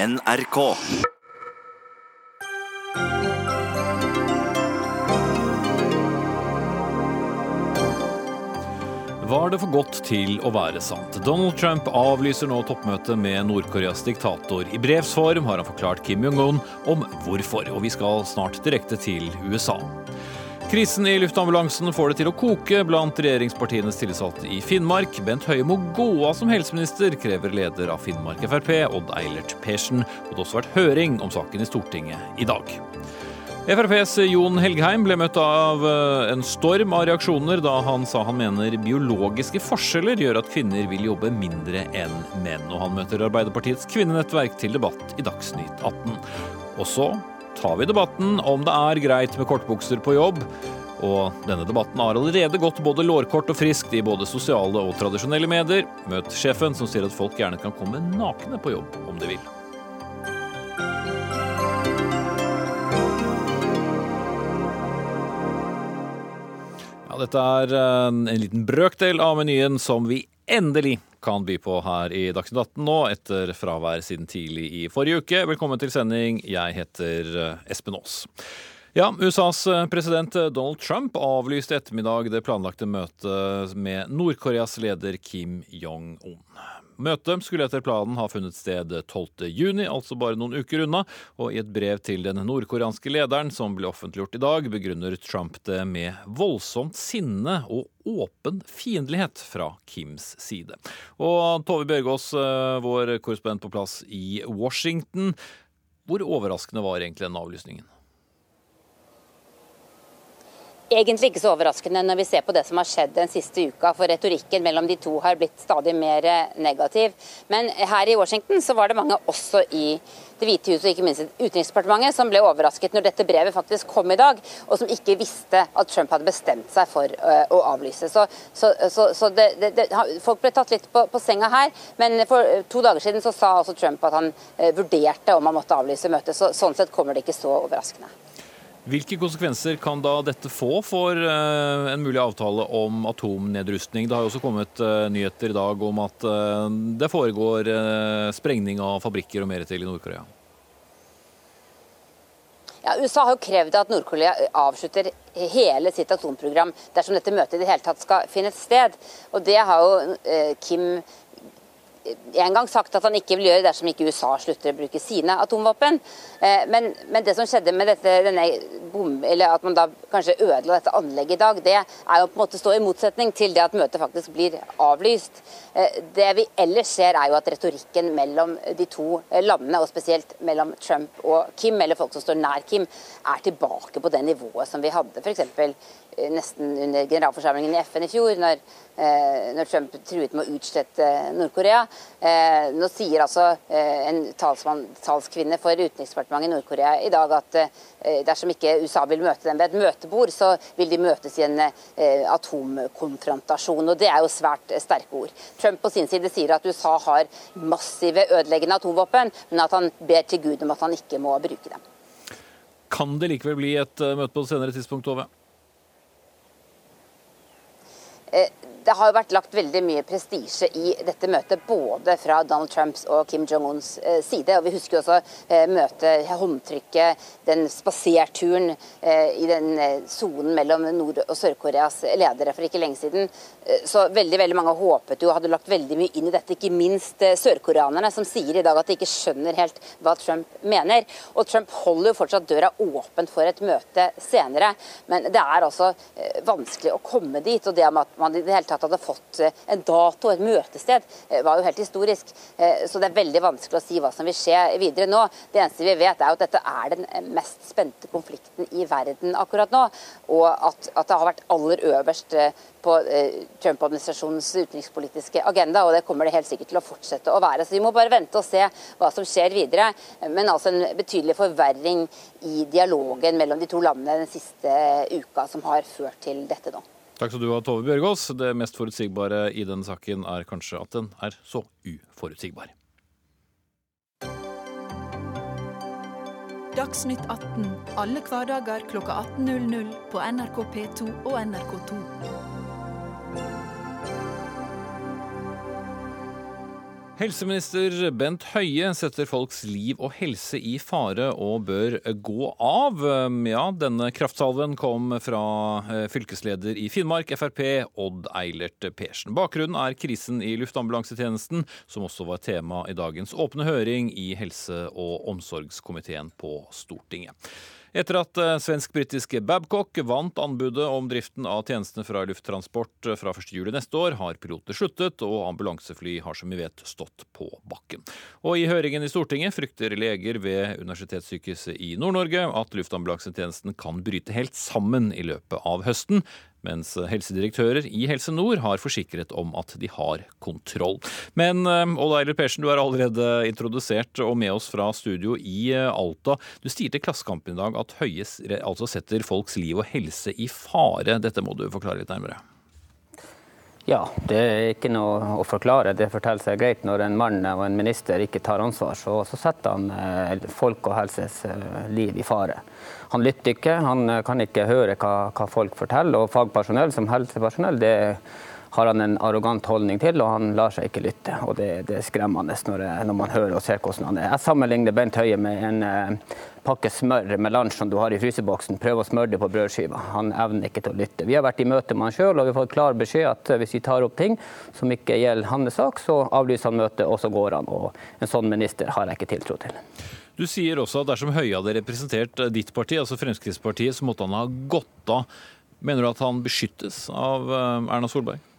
NRK. Var det for godt til å være sant? Donald Trump avlyser nå toppmøtet med Nord-Koreas diktator. I brevs form har han forklart Kim Jong-un om hvorfor, og vi skal snart direkte til USA. Krisen i luftambulansen får det til å koke blant regjeringspartienes tillitsvalgte i Finnmark. Bent Høie må gå av som helseminister, krever leder av Finnmark Frp, Odd Eilert Persen. Og det har også vært høring om saken i Stortinget i dag. FrPs Jon Helgheim ble møtt av eh, en storm av reaksjoner da han sa han mener biologiske forskjeller gjør at kvinner vil jobbe mindre enn menn. Og han møter Arbeiderpartiets kvinnenettverk til debatt i Dagsnytt 18. Og så tar vi debatten om det er greit med kortbukser på jobb. Og denne debatten har allerede gått både lårkort og friskt i både sosiale og tradisjonelle medier. Møt sjefen, som sier at folk gjerne kan komme nakne på jobb om de vil. Ja, dette er en liten brøkdel av menyen som vi endelig kan by på her i Dagsnytt 18 nå, etter fravær siden tidlig i forrige uke. Velkommen til sending. Jeg heter eh, Espen Aas. Ja, USAs eh, president Donald Trump avlyste ettermiddag det planlagte møtet med Nord-Koreas leder Kim Jong-un. Møtet skulle etter planen ha funnet sted 12. juni, altså bare noen uker unna, og i et brev til den nordkoreanske lederen, som ble offentliggjort i dag, begrunner Trump det med voldsomt sinne og åpen fiendtlighet fra Kims side. Og Tove Bjørgaas, eh, vår korrespondent på plass i Washington, hvor overraskende var egentlig den avlysningen? Egentlig ikke så overraskende når vi ser på det som har skjedd den siste uka, for retorikken mellom de to har blitt stadig mer negativ. Men her i Washington så var det mange også i Det hvite huset og ikke minst Utenriksdepartementet som ble overrasket når dette brevet faktisk kom i dag, og som ikke visste at Trump hadde bestemt seg for uh, å avlyse. Så, så, så, så det, det, folk ble tatt litt på, på, senga her, men for to dager siden så sa også Trump at han uh, vurderte om han måtte avlyse møtet. Så, sånn sett kommer det ikke så overraskende. Hvilke konsekvenser kan da dette få for uh, en mulig avtale om atomnedrustning? Det har jo også kommet uh, nyheter i dag om at uh, det foregår sprengning av fabrikker og mer til i Nord-Korea. Ja, USA har jo krevd at Nord-Korea avslutter hele sitt atomprogram dersom dette møtet i det hele tatt skal finne sted. Og Det har jo Kim en gang sagt at han ikke vil gjøre dersom ikke USA slutter å bruke sine atomvåpen. Eh, men, men det som skjedde med dette, bom, at man da kanskje ødela dette anlegget i dag, det er jo på en måte stå i motsetning til det at møtet faktisk blir avlyst. Eh, det vi ellers ser, er jo at retorikken mellom de to landene, og spesielt mellom Trump og Kim, eller folk som står nær Kim, er tilbake på det nivået som vi hadde f.eks. Eh, nesten under generalforsamlingen i FN i fjor, når, når Trump truet med å utslette Nord-Korea. Eh, nå sier altså eh, en talsmann, talskvinne for Utenriksdepartementet i Nord-Korea i dag at eh, dersom ikke USA vil møte dem ved et møtebord, så vil de møtes i en atomkonfrontasjon. og Det er jo svært sterke ord. Trump på sin side sier at USA har massive ødeleggende atomvåpen, men at han ber til Gud om at han ikke må bruke dem. Kan det likevel bli et møte på et senere tidspunkt, Tove? Det har jo vært lagt veldig mye prestisje i dette møtet, både fra Donald Trumps og Kim Jong-uns eh, side. Og Vi husker jo også eh, møtet, håndtrykket, den spaserturen eh, i den sonen mellom Nord- og Sør-Koreas ledere for ikke lenge siden. Så veldig veldig mange håpet jo, hadde lagt veldig mye inn i dette, ikke minst sørkoreanerne, som sier i dag at de ikke skjønner helt hva Trump mener. Og Trump holder jo fortsatt døra åpen for et møte senere, men det er altså vanskelig å komme dit. og det med at man i det hele tatt hadde fått eh, en dato, et møtested, eh, var jo helt historisk. Eh, så det er veldig vanskelig å si hva som vil skje videre nå. Det eneste vi vet, er at dette er den mest spente konflikten i verden akkurat nå. Og at, at det har vært aller øverst på Trump-administrasjonens utenrikspolitiske agenda, og det kommer det helt sikkert til å fortsette å være. Så vi må bare vente og se hva som skjer videre. Men altså en betydelig forverring i dialogen mellom de to landene den siste uka som har ført til dette nå. Takk skal du ha, Tove Bjørgaas. Det mest forutsigbare i denne saken er kanskje at den er så uforutsigbar. Dagsnytt 18 alle hverdager klokka 18.00 på NRK P2 og NRK2. Helseminister Bent Høie setter folks liv og helse i fare og bør gå av. Ja, denne kraftsalven kom fra eh, fylkesleder i Finnmark, Frp, Odd Eilert Persen. Bakgrunnen er krisen i luftambulansetjenesten, som også var tema i dagens åpne høring i helse- og omsorgskomiteen på Stortinget. Etter at eh, svensk-britiske Babcock vant anbudet om driften av tjenestene fra Lufttransport eh, fra 1.7 neste år, har piloter sluttet, og ambulansefly har som vi vet stått på bakken. Og i høringen i Stortinget frykter leger ved Universitetssykehuset i Nord-Norge at luftambulansetjenesten kan bryte helt sammen i løpet av høsten, mens helsedirektører i Helse Nord har forsikret om at de har kontroll. Men eh, Odd Eiler Persen, du er allerede introdusert og med oss fra studio i eh, Alta. Du sier til Klassekampen i dag at Høie altså setter folks liv og helse i fare. Dette må du forklare litt nærmere. Ja, det er ikke noe å forklare. Det forteller seg greit når en mann og en minister ikke tar ansvar. Så, så setter han eh, folk og helses liv i fare. Han lytter ikke, han eh, kan ikke høre hva, hva folk forteller. Og fagpersonell som helsepersonell, det har han en arrogant holdning til, og han lar seg ikke lytte. Og det, det er skremmende når, når, man hører og ser hvordan han er. Jeg sammenligner Bent Høie med en eh, pakke smør med lunsj som du har i fryseboksen. Prøv å smøre det på brødskiva. Han evner ikke til å lytte. Vi har vært i møte med han sjøl og vi har fått klar beskjed at hvis vi tar opp ting som ikke gjelder hans sak, så avlyser han møtet, og så går han. Og en sånn minister har jeg ikke tiltro til. Du sier også at dersom Høie hadde representert ditt parti, altså Fremskrittspartiet, så måtte han ha gått av. Mener du at han beskyttes av eh, Erna Solberg?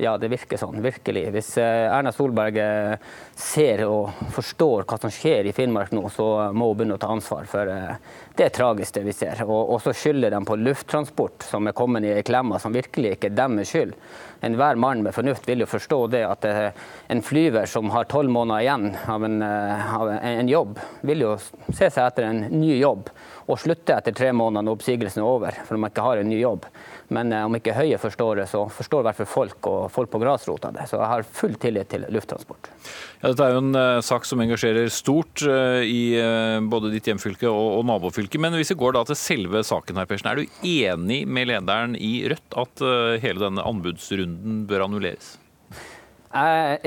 Ja, det virker sånn. Virkelig. Hvis eh, Erna Solberg eh, ser og forstår hva som skjer i Finnmark nå, så må hun begynne å ta ansvar. For det er tragisk, det vi ser. Og, så skylder de på lufttransport, som er kommet i klemma, som virkelig ikke er deres skyld enhver mann med fornuft vil jo forstå det at eh, en flyver som har tolv måneder igjen av en, eh, av en, jobb, vil jo se seg etter en ny jobb og slutte etter tre måneder når oppsigelsen er over, for man ikke har en ny jobb. Men eh, om ikke Høie forstår det, så forstår i hvert fall folk og folk på grasrota det. Så jeg har full tillit til lufttransport. Ja, dette er jo en uh, sak som engasjerer stort uh, i uh, både ditt hjemfylke og, og nabofylke. Men hvis vi går da til selve saken her, Persen. Er du enig med lederen i Rødt at hele denne anbudsrunden bør annulleres? Jeg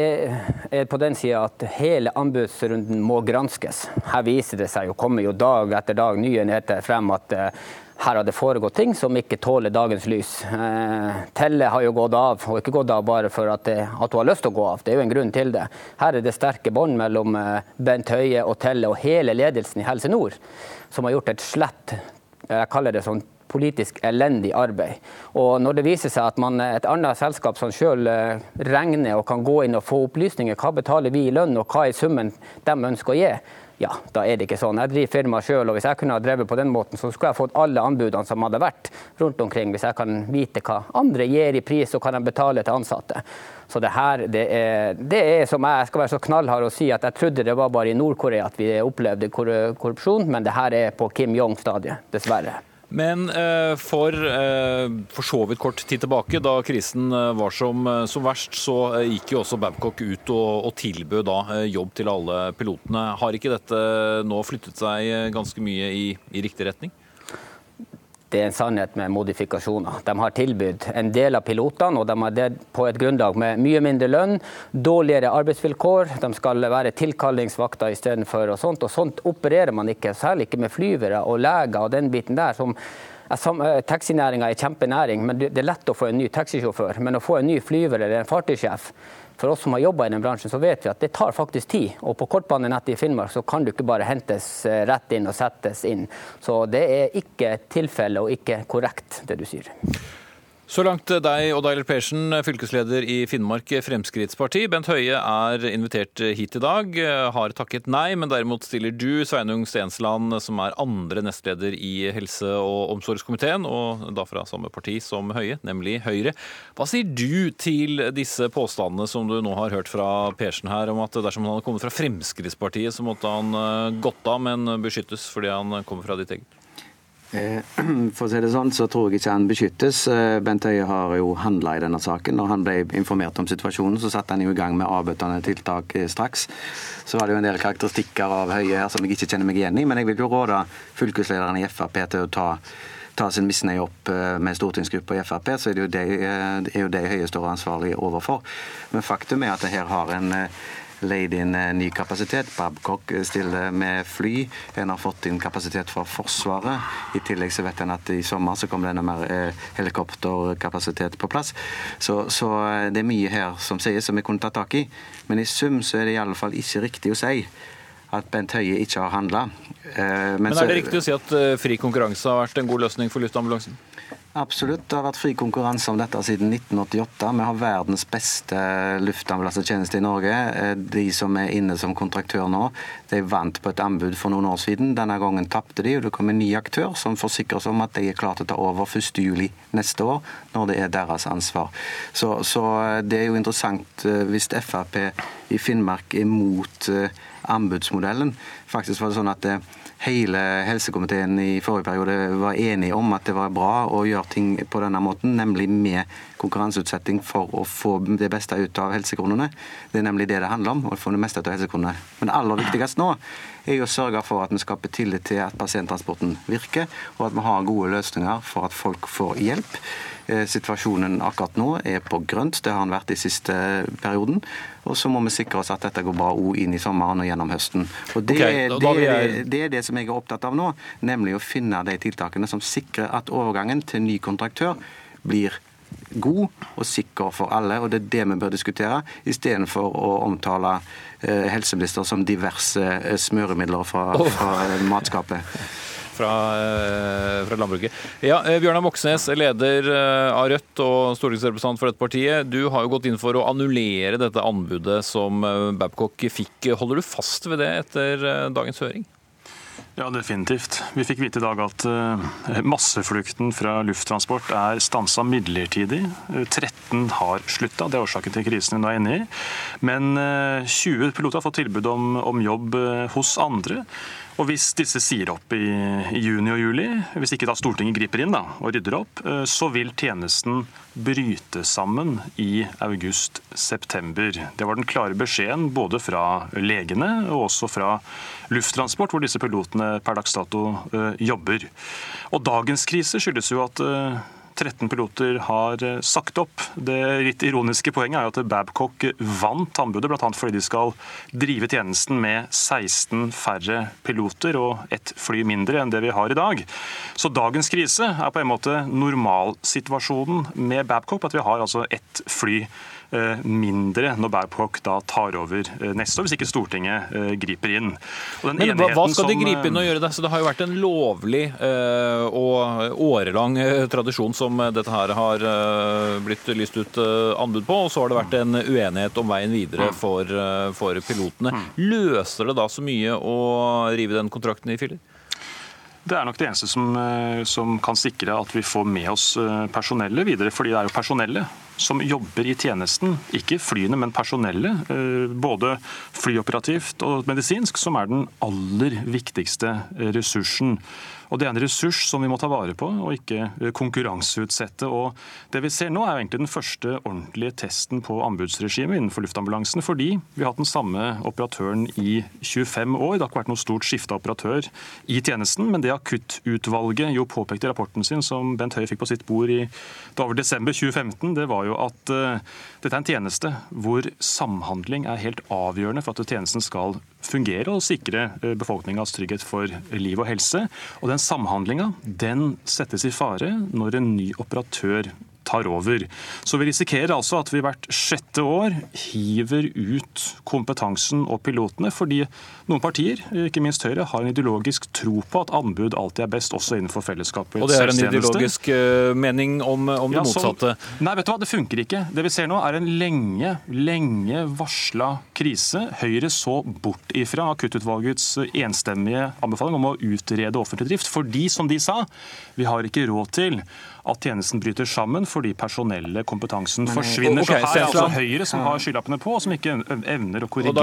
er på den sida at hele anbudsrunden må granskes. Her viser det seg jo, kommer jo dag etter dag nye nyheter frem at her har det foregått ting som ikke tåler dagens lys. Eh, Telle har jo gått av, og ikke gått av bare for at, det, at, hun har lyst til å gå av. Det er jo en grunn til det. Her er det sterke bånd mellom eh, Bent Høie og Telle og hele ledelsen i Helse Nord, som har gjort et slett jeg kaller det sånn politisk elendig arbeid. Og når det viser seg at man, et annet selskap som selv eh, regner og kan gå inn og få opplysninger, hva betaler vi i lønn og hva er summen de ønsker å gi, ja, da er det ikke sånn. Jeg driver firma sjøl, og hvis jeg kunne ha drevet på den måten, så skulle jeg fått alle anbudene som hadde vært rundt omkring, hvis jeg kan vite hva andre gir i pris og hva de betaler til ansatte. Så det her, det er, det er som jeg skal være så knallhard og si at jeg trodde det var bare i Nord-Korea at vi opplevde korrupsjon, men det her er på Kim Jong-stadiet, dessverre. Men eh, for, eh, for så vidt kort tid tilbake, da krisen eh, var som, som verst, så gikk jo også Babcock ut og, og tilbød da jobb til alle pilotene. Har ikke dette nå flyttet seg ganske mye i, i riktig retning? Det er en sannhet med modifikasjoner. De har tilbudt en del av pilotene, og de har det på et grunnlag med mye mindre lønn, dårligere arbeidsvilkår. De skal være tilkallingsvakter istedenfor og sånt. Og sånt opererer man ikke, særlig ikke med flyvere og leger og den biten der. som eh, Taxinæringa er kjempenæring, men det er lett å få en ny taxisjåfør. Men å få en ny flyver eller en fartøysjef for oss som har jobba i den bransjen, så vet vi at det tar faktisk tid. Og på kortbanenettet i Finnmark så kan du ikke bare hentes eh, rett inn og settes inn. Så det er ikke tilfelle og ikke korrekt, det du sier. Så langt deg, Odd Eilert Persen, fylkesleder i Finnmark Fremskrittsparti. Bent Høie er invitert hit i dag, har takket nei, men derimot stiller du, Sveinung Stensland, som er andre nestleder i helse- og omsorgskomiteen, og da fra samme parti som Høie, nemlig Høyre. Hva sier du til disse påstandene som du nå har hørt fra Persen her, om at dersom han hadde kommet fra Fremskrittspartiet, så måtte han eh, gått av, men beskyttes fordi han kommer fra ditt eget? Eh, for å si det sånn, så tror jeg ikke han beskyttes. Eh, Bent Høie har jo handla i denne saken. Når han ble informert om situasjonen, så satte han jo i gang med avbøtende tiltak eh, straks. Så var det jo en del karakteristikker av Høie her som jeg ikke kjenner meg igjen i. Men jeg vil jo råde fylkeslederen i Frp til å ta, ta sin misnøye opp med stortingsgruppa i Frp, så er det jo det, er jo det Høie står ansvarlig overfor. Men faktum er at det her har en leid inn eh, ny kapasitet. Babcock stiller med fly. En har fått inn kapasitet fra Forsvaret. I tillegg så vet en at i sommer så kommer det enda mer eh, helikopterkapasitet på plass. Så, så, det er mye her som sies som vi kunne tatt tak i. Men i sum så er det i alle fall ikke riktig å si at Bent Høie ikke har handla. Men, Men er det riktig å si at fri konkurranse har vært en god løsning for luftambulansen? Absolutt. Det har vært fri konkurranse om dette siden 1988. Vi har verdens beste luftambulansetjeneste i Norge. Eh, de som er inne som kontraktør nå, de vant på et anbud for noen år siden. Denne gangen tapte de, og det kom en ny aktør som forsikrer oss om at de er klare til å ta over 1.7 neste år, når det er deres ansvar. Så, så, eh, det er jo interessant eh, hvis Frp i Finnmark er mot anbudsmodellen. Faktisk var det sånn at hele helsekomiteen i forrige periode var enige om at det var bra å gjøre ting på denne måten, nemlig med konkurranseutsetting for å få det beste ut av helsekronene. Det er nemlig det det handler om, å få det meste ut av helsekronene. Men det aller viktigste nå er å sørge for at vi skaper tillit til at pasienttransporten virker, og at vi har gode løsninger for at folk får hjelp. Eh, situasjonen akkurat nå er på grønt, det har den vært i siste perioden. Og så må vi sikre oss at dette går bra òg inn i sommeren og gjennom høsten. Og det, okay, det, er, det, er det som jeg er opptatt av nå, nemlig å finne de tiltakene som sikrer at overgangen til ny kontraktør blir god og sikker for alle. og Det er det vi bør diskutere, istedenfor å omtale eh, helseminister som diverse eh, smøremidler fra, fra matskapet fra, eh, fra landbruket. Ja, eh, Bjørnar Moxnes, leder eh, av Rødt og stortingsrepresentant for dette partiet. Du har jo gått inn for å annullere dette anbudet som Babcock fikk. Holder du fast ved det etter dagens høring? Ja, definitivt. Vi fikk vite i dag at masseflukten fra lufttransport er stansa midlertidig. 13 har slutta, det er årsaken til krisen vi nå er inne i. Men 20 piloter har fått tilbud om, om jobb hos andre. Og Hvis disse sier opp i, juni og juli, hvis ikke da Stortinget griper inn da, og rydder opp, eh, så vil tjenesten bryte sammen i august-september. Det var den klare beskjeden både fra legene og også fra Lufttransport, hvor disse pilotene per dags dato uh, jobber. Og Dagens krise skyldes jo at uh, 13 piloter har eh, sagt opp. Det litt ironiske poenget er at Babcock vant anbudet, bl.a. fordi de skal drive tjenesten med 16 færre piloter og ett fly mindre enn det vi har i dag. Så dagens krise er på en måte normalsituasjonen med Babcock, at vi har altså ett fly Eh, mindre når Babcock da tar over eh, neste år, hvis ikke Stortinget eh, griper inn. Men Hva skal de gripe inn og gjøre? Det? Så det har jo vært en lovlig og årelang tradisjon som dette her har blitt lyst ut anbud på, og så har det vært en uenighet om veien videre mm. for, for pilotene. Mm. Løser det da så mye å rive den kontrakten i filler? Det er nok det eneste som, som, kan sikre at vi får med oss personellet videre. fordi det er jo personellet som jobber i tjenesten, ikke flyene, men personellet, eh, både flyoperativt og medisinsk, som er den aller viktigste ressursen. Og Det er en ressurs som vi må ta vare på, og ikke eh, konkurranseutsette. Og Det vi ser nå, er jo egentlig den første ordentlige testen på anbudsregimet innenfor luftambulansen. Fordi vi har hatt den samme operatøren i 25 år. Det har ikke vært noe stort skifte av operatør i tjenesten. Men det akuttutvalget jo påpekte i rapporten sin, som Bent Høie fikk på sitt bord i var desember 2015, det var jo at uh, dette er en tjeneste hvor samhandling er helt avgjørende for at tjenesten skal fungere og sikre uh, befolkningas trygghet for liv og helse. Og den samhandlinga den settes i fare når en ny operatør tar over. Så vi risikerer altså at vi hvert sjette år hiver ut kompetansen og pilotene, fordi noen partier, ikke minst Høyre, har en ideologisk tro på at anbud alltid er best, også innenfor fellesskapets Og det er en ideologisk uh, mening om, om det ja, motsatte? Som, nei, vet du hva, det funker ikke. Det vi ser nå er en lenge, lenge varsla krise. Høyre så bort ifra akuttutvalgets enstemmige anbefaling om å utrede offentlig drift, fordi, som de sa, vi har ikke råd til at tjenesten bryter sammen fordi personelle kompetansen forsvinner. Okay, så her er altså Høyre som har skylappene på, og som ikke evner å korrigere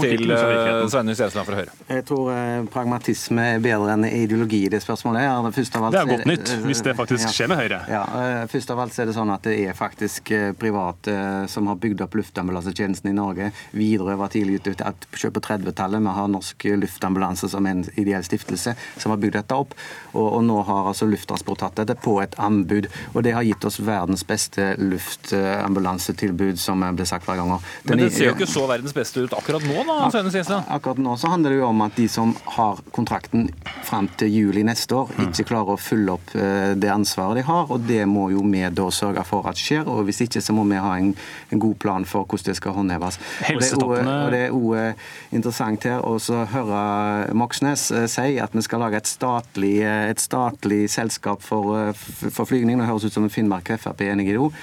politikken. Og da til Sveinung Stensland fra Høyre. Jeg tror eh, pragmatisme er bedre enn ideologi i det spørsmålet. Ja, det, alt, det er godt nytt, hvis det faktisk ja, skjer med Høyre. Ja, eh, Først av alt er det sånn at det er faktisk eh, private som har bygd opp luftambulansetjenesten i Norge. Widerøe var tidlig ute på 30-tallet. Vi har Norsk Luftambulanse som en ideell stiftelse som har bygd dette opp. Og, og nå har altså Lufttransport tatt dette på et anbud anbud. Og det har gitt oss verdens beste luftambulansetilbud, som ble sagt hver gang. Men det ser jo ikke så verdens beste ut akkurat nå, da? Ak? Akkurat nå så handler det jo om at de som har kontrakten fram til juli neste år, mm. ikke klarer å følge opp eh, det ansvaret de har. og Det må jo vi da sørge for at skjer. og Hvis ikke så må vi ha en, en god plan for hvordan det skal håndheves. Og Det er òg eh, interessant her å høre Moxnes eh, si at vi skal lage et statlig, et statlig selskap for, for flygning. Det høres ut som Finnmark Frp er enig i det òg.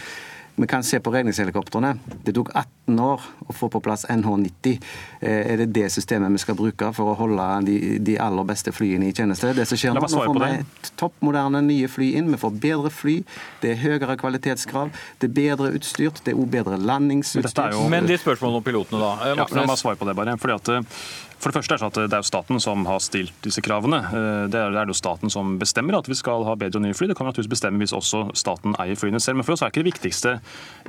Vi kan se på redningshelikoptrene. Det tok 18 år å få på plass NH90. Eh, er det det systemet vi skal bruke for å holde de, de aller beste flyene i tjeneste? Det som skjer nå, nå får vi toppmoderne nye fly inn. Vi får bedre fly. Det er høyere kvalitetskrav. Det er bedre utstyrt. Det er òg bedre landingsutstyr. Men de spørsmålene om pilotene, da. Ja, la meg svare på det, bare. Fordi at eh, for det første er det, sånn at det er jo staten som har stilt disse kravene. Eh, det er, det jo staten som bestemmer at vi skal ha bedre og nye fly. Det kan vi naturligvis bestemme hvis også staten eier flyene selv. Men for oss er ikke det viktigste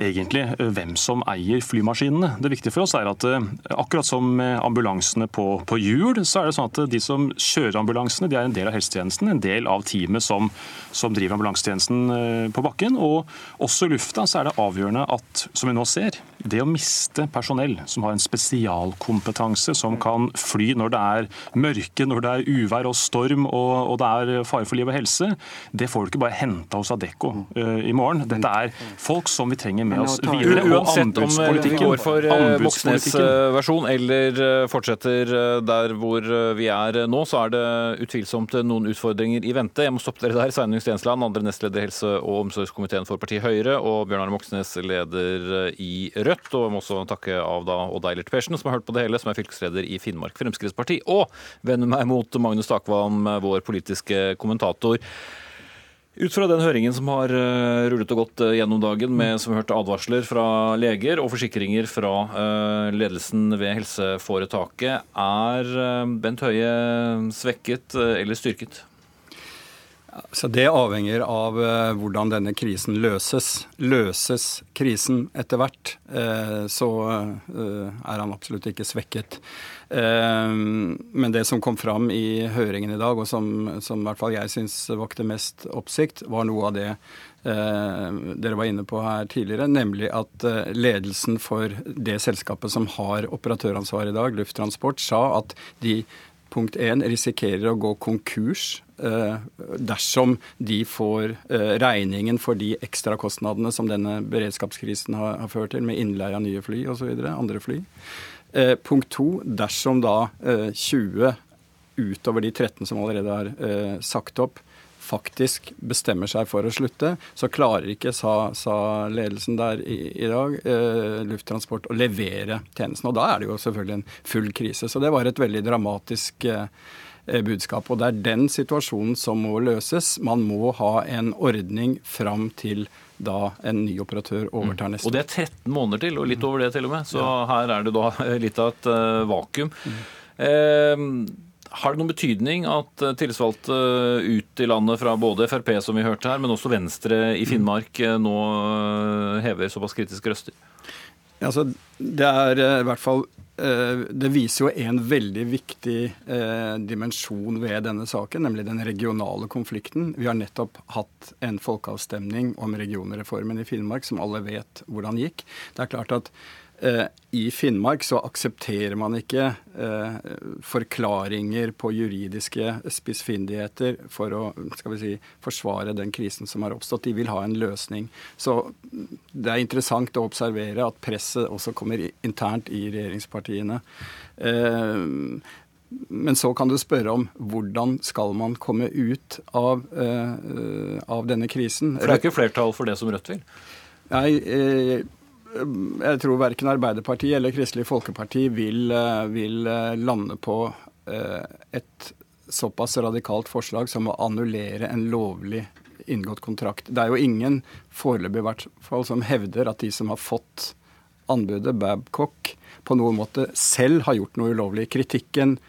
egentlig eh, hvem som eier flymaskinene. Det viktige for oss er at eh, akkurat som ambulansene på, på hjul, så er det sånn at de som kjører ambulansene, de er en del av helsetjenesten, en del av teamet som, som driver ambulansetjenesten på bakken. Og også i lufta så er det avgjørende at, som vi nå ser, det å miste personell som har en spesialkompetanse, som kan fly når det er mørke, når det er uvær og storm og, og det er fare for liv og helse, det får du ikke bare henta hos Adecco uh, i morgen. Dette er folk som vi trenger med oss videre. Uansett om eh, vi går for Moxnes versjon eller fortsetter der hvor vi er nå, så er det utvilsomt noen utfordringer i vente. Jeg må stoppe dere der. Sveinung Stensland, andre nestleder i helse- og omsorgskomiteen for partiet Høyre, og Bjørnar Moxnes, leder i Rødt. Og jeg må også takke av da Odd Eilert Persen, som har hørt på det hele, som er fylkesleder i Finnmark Fremskrittsparti. Og vender meg mot Magnus Takvam, vår politiske kommentator. Ut fra den høringen som har eh, rullet og gått eh, gjennom dagen, med som hørte advarsler fra leger og forsikringer fra eh, ledelsen ved helseforetaket, er Bent Høie svekket eller styrket? Så Det avhenger av hvordan denne krisen løses. Løses krisen etter hvert, så er han absolutt ikke svekket. Eh, men det som kom fram i høringen i dag, og som, som i hvert fall jeg syns vakte mest oppsikt, var noe av det eh, dere var inne på her tidligere, nemlig at eh, ledelsen for det selskapet som har operatøransvar i dag, Lufttransport, sa at de punkt 1 risikerer å gå konkurs dersom de får regningen for de ekstrakostnadene som denne beredskapskrisen har ført til, med innleie av nye fly osv., andre fly. Eh, punkt to, dersom da eh, 20 utover de 13 som allerede er eh, sagt opp, faktisk bestemmer seg for å slutte, så klarer ikke, sa, sa ledelsen der i, i dag, eh, Lufttransport å levere tjenesten. Og da er det jo selvfølgelig en full krise. Så det var et veldig dramatisk eh, eh budskap. Og det er den situasjonen som må løses. Man må ha en ordning fram til da en ny operatør overtar mm. neste år. Og det er 13 måneder til, og litt over det til og med. Så ja. her er det da litt av et uh, vakuum. Mm. Eh, har det noen betydning at eh, tillitsvalgte eh, ut i landet fra både Frp, som vi hørte her, men også Venstre i mm. Finnmark nå hever såpass kritiske røster? Altså, det er i hvert fall Eh, det viser jo en veldig viktig eh, dimensjon ved denne saken, nemlig den regionale konflikten. Vi har nettopp hatt en folkeavstemning om regionreformen i Finnmark, som alle vet hvordan gikk. Det er klart at Eh, I Finnmark så aksepterer man ikke eh, forklaringer på juridiske spissfindigheter for å skal vi si, forsvare den krisen som har oppstått. De vil ha en løsning. Så det er interessant å observere at presset også kommer internt i regjeringspartiene. Eh, men så kan du spørre om hvordan skal man komme ut av, av denne krisen. For det er ikke flertall for det som Rødt vil? Nei, jeg tror verken Arbeiderpartiet eller Kristelig Folkeparti vil, eh, vil eh, lande på eh, et såpass radikalt forslag som å annullere en lovlig inngått kontrakt. Det er jo ingen, foreløpig i hvert fall, som hevder at de som har fått anbudet, Babcock, på noen måte selv har gjort noe ulovlig. Kritikken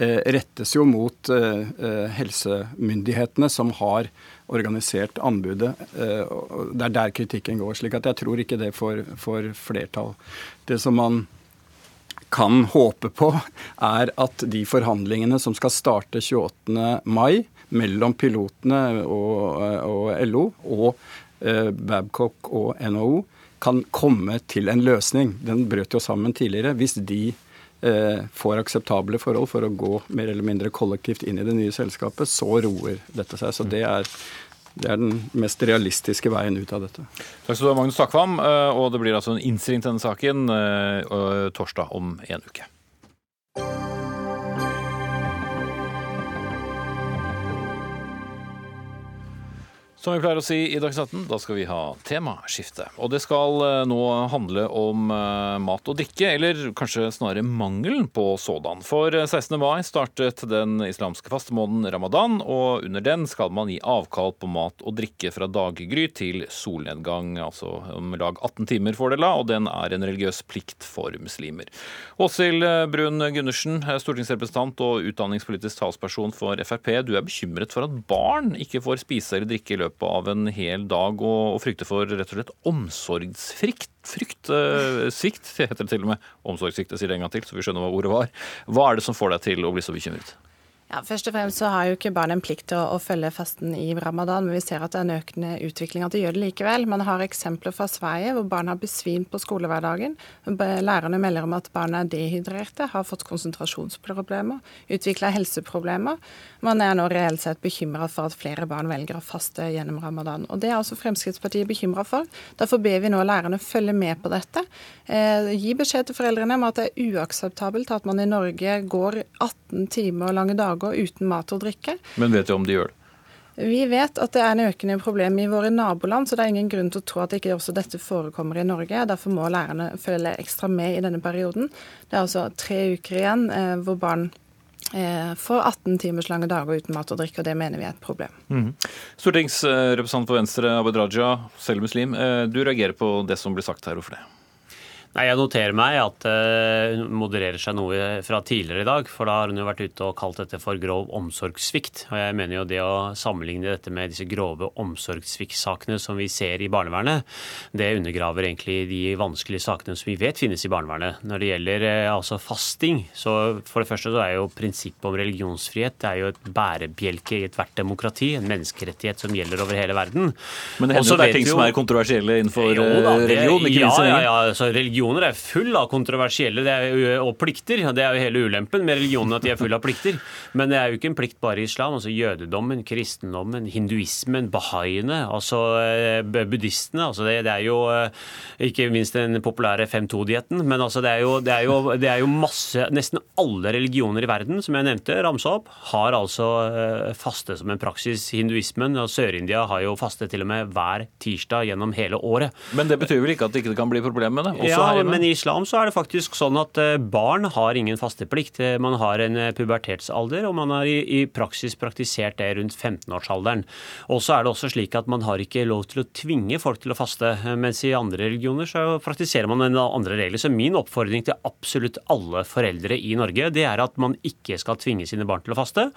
rettes jo mot helsemyndighetene, som har organisert anbudet. Eh, det er der kritikken går. slik at jeg tror ikke det får, får flertall. Det som man kan håpe på, er at de forhandlingene som skal starte 28. mai mellom pilotene og, og LO og eh, Babcock og NHO, kan komme til en løsning. Den brøt jo sammen tidligere. Hvis de får akseptable forhold for å gå mer eller mindre kollektivt inn i det nye selskapet, så roer dette seg. Så det er det er den mest realistiske veien ut av dette. Takk skal du ha, Magnus Takvam. Eh, og det blir altså en innstilling til denne saken eh, torsdag om en uke. Som vi pleier å si i Dagsnytt 18, da skal vi ha temaskifte. Og det skal eh, nå handle om eh, mat og drikke, eller kanskje snarere mangelen på sådan. For 16. Eh, mai startet den islamske fastemåneden ramadan, og under den skal man gi avkall på mat og drikke fra daggry til solnedgang, altså om lag 18 timer får det la, og den er en religiøs plikt for muslimer. Åshild Brun Gundersen, stortingsrepresentant og utdanningspolitisk talsperson for Frp, du er bekymret for at barn ikke får spise eller drikke i løpet løpet av en hel dag og, og frykte for rett og slett omsorgsfrykt. Frykt, eh, svikt, heter det til og med. Omsorgssvikt, sier det en gang til, så vi skjønner hva ordet var. Hva er det som får deg til å bli så bekymret? Ja, først og fremst så har jo ikke barn en plikt til å, å, følge fasten i ramadan, men vi ser at det er en økende utvikling at de gjør det likevel. Man har eksempler fra Sverige hvor barn har besvimt på skolehverdagen. Lærerne melder om at barna er dehydrerte, har fått konsentrasjonsproblemer, utvikla helseproblemer. Man er nå reelt sett bekymra for at flere barn velger å faste gjennom ramadan. Og Det er også Fremskrittspartiet bekymra for. Derfor ber vi nå lærerne følge med på dette. Eh, gi beskjed til foreldrene om at det er uakseptabelt at man i Norge går 18 timer lange dager dager uten mat og drikke. Men vet du om de gjør det? Vi vet at det er en økende problem i våre naboland, så det er ingen grunn til å tro at ikke også dette forekommer i Norge. Derfor må lærerne følge ekstra med i denne perioden. Det er altså tre uker igjen eh, hvor barn eh, får 18 timers lange dager uten mat og drikke, og det mener vi er et problem. Mm. Stortingsrepresentant for Venstre, Abid Raja, selv muslim. Eh, du reagerer på det som blir sagt her, hvorfor det? Nei, Jeg noterer meg at eh, hun modererer seg noe fra tidligere i dag. For da har hun jo vært ute og kalt dette for grov omsorgssvikt. Og jeg mener jo det å sammenligne dette med disse grove omsorgssviktsakene som vi ser i barnevernet, det undergraver egentlig de vanskelige sakene som vi vet finnes i barnevernet. Når det gjelder eh, altså fasting, så for det første så er jo prinsippet om religionsfrihet det er jo et bærebjelke i ethvert demokrati. En menneskerettighet som gjelder over hele verden. Men det hender jo det er ting jo, som er kontroversielle innenfor jo, da, det, religion? Ikke ja, ja, ja, altså religion religioner er full av kontroversielle jo, og plikter. Det er jo hele ulempen med religionene, at de er full av plikter. Men det er jo ikke en plikt bare i islam. altså Jødedommen, kristendommen, hinduismen, bahaiene, altså eh, buddhistene. altså det, det, er jo eh, ikke minst den populære 5-2-dietten. Men altså det er, jo, det, er jo, det er jo masse Nesten alle religioner i verden, som jeg nevnte, ramsa opp, har altså eh, faste som en praksis. Hinduismen og Sør-India har jo faste til og med hver tirsdag gjennom hele året. Men det betyr vel ikke at det ikke kan bli problem med det? Også ja, men i islam så er det faktisk sånn at eh, barn har ingen fasteplikt. Eh, man har en eh, pubertetsalder, og man har i, i praksis praktisert det rundt 15-årsalderen. Og så er det også slik at man har ikke lov til å tvinge folk til å faste, mens i andre religioner så praktiserer man en andre regler. Så min oppfordring til absolutt alle foreldre i Norge, det er at man ikke skal tvinge sine barn til å faste.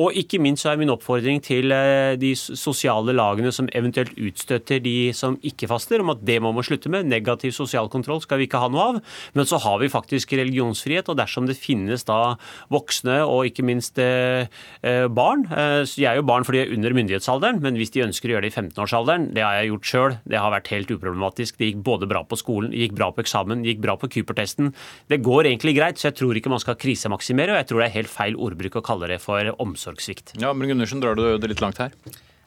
Og ikke minst så er min oppfordring til de sosiale lagene som eventuelt utstøtter de som ikke faster, om at det man må slutte med. Negativ sosial kontroll skal skal vi ikke ha noe av. Men så har vi faktisk religionsfrihet, og dersom det finnes da voksne og ikke minst eh, eh barn eh, Jeg er jo barn fordi jeg er under myndighetsalderen, men hvis de ønsker å gjøre det i 15-årsalderen, det har jeg gjort sjøl, det har vært helt uproblematisk. Det gikk både bra på skolen, det gikk bra på eksamen, det gikk bra på Cooper-testen. Det går egentlig greit, så jeg tror ikke man skal krisemaksimere, og jeg tror det er helt feil ordbruk å kalle det for omsorgssvikt. Ja, men Gundersen, drar du det litt langt her?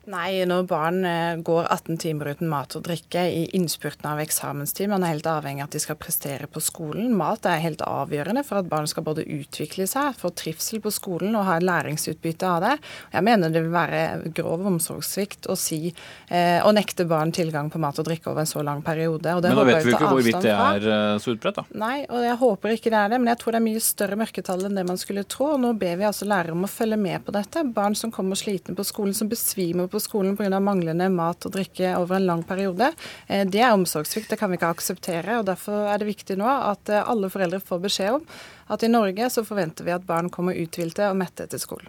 Nei, når barn eh, går 18 timer uten mat og drikke i innspurten av eksamenstid, man er helt avhengig av at de skal prestere på skolen. Mat er helt avgjørende for at barn skal både utvikle seg, få trivsel på skolen og ha læringsutbytte av det. Jeg mener det vil være grov omsorgssvikt å si eh, å nekte barn tilgang på mat og drikke over en så lang periode. men da vet vi ikke hvorvidt det er eh, så utbredt, da. Nei, og jeg håper ikke det er det, men jeg tror det er mye større mørketall enn det man skulle tro. og Nå ber vi altså lærere om å følge med på dette. Barn som kommer slitne på skolen, som besvimer på på skolen pga. manglende mat og drikke over en lang periode. Eh, det er omsorgssvikt, det kan vi ikke akseptere. og Derfor er det viktig nå at eh, alle foreldre får beskjed om at i Norge så forventer vi at barn kommer uthvilte og mette til skolen.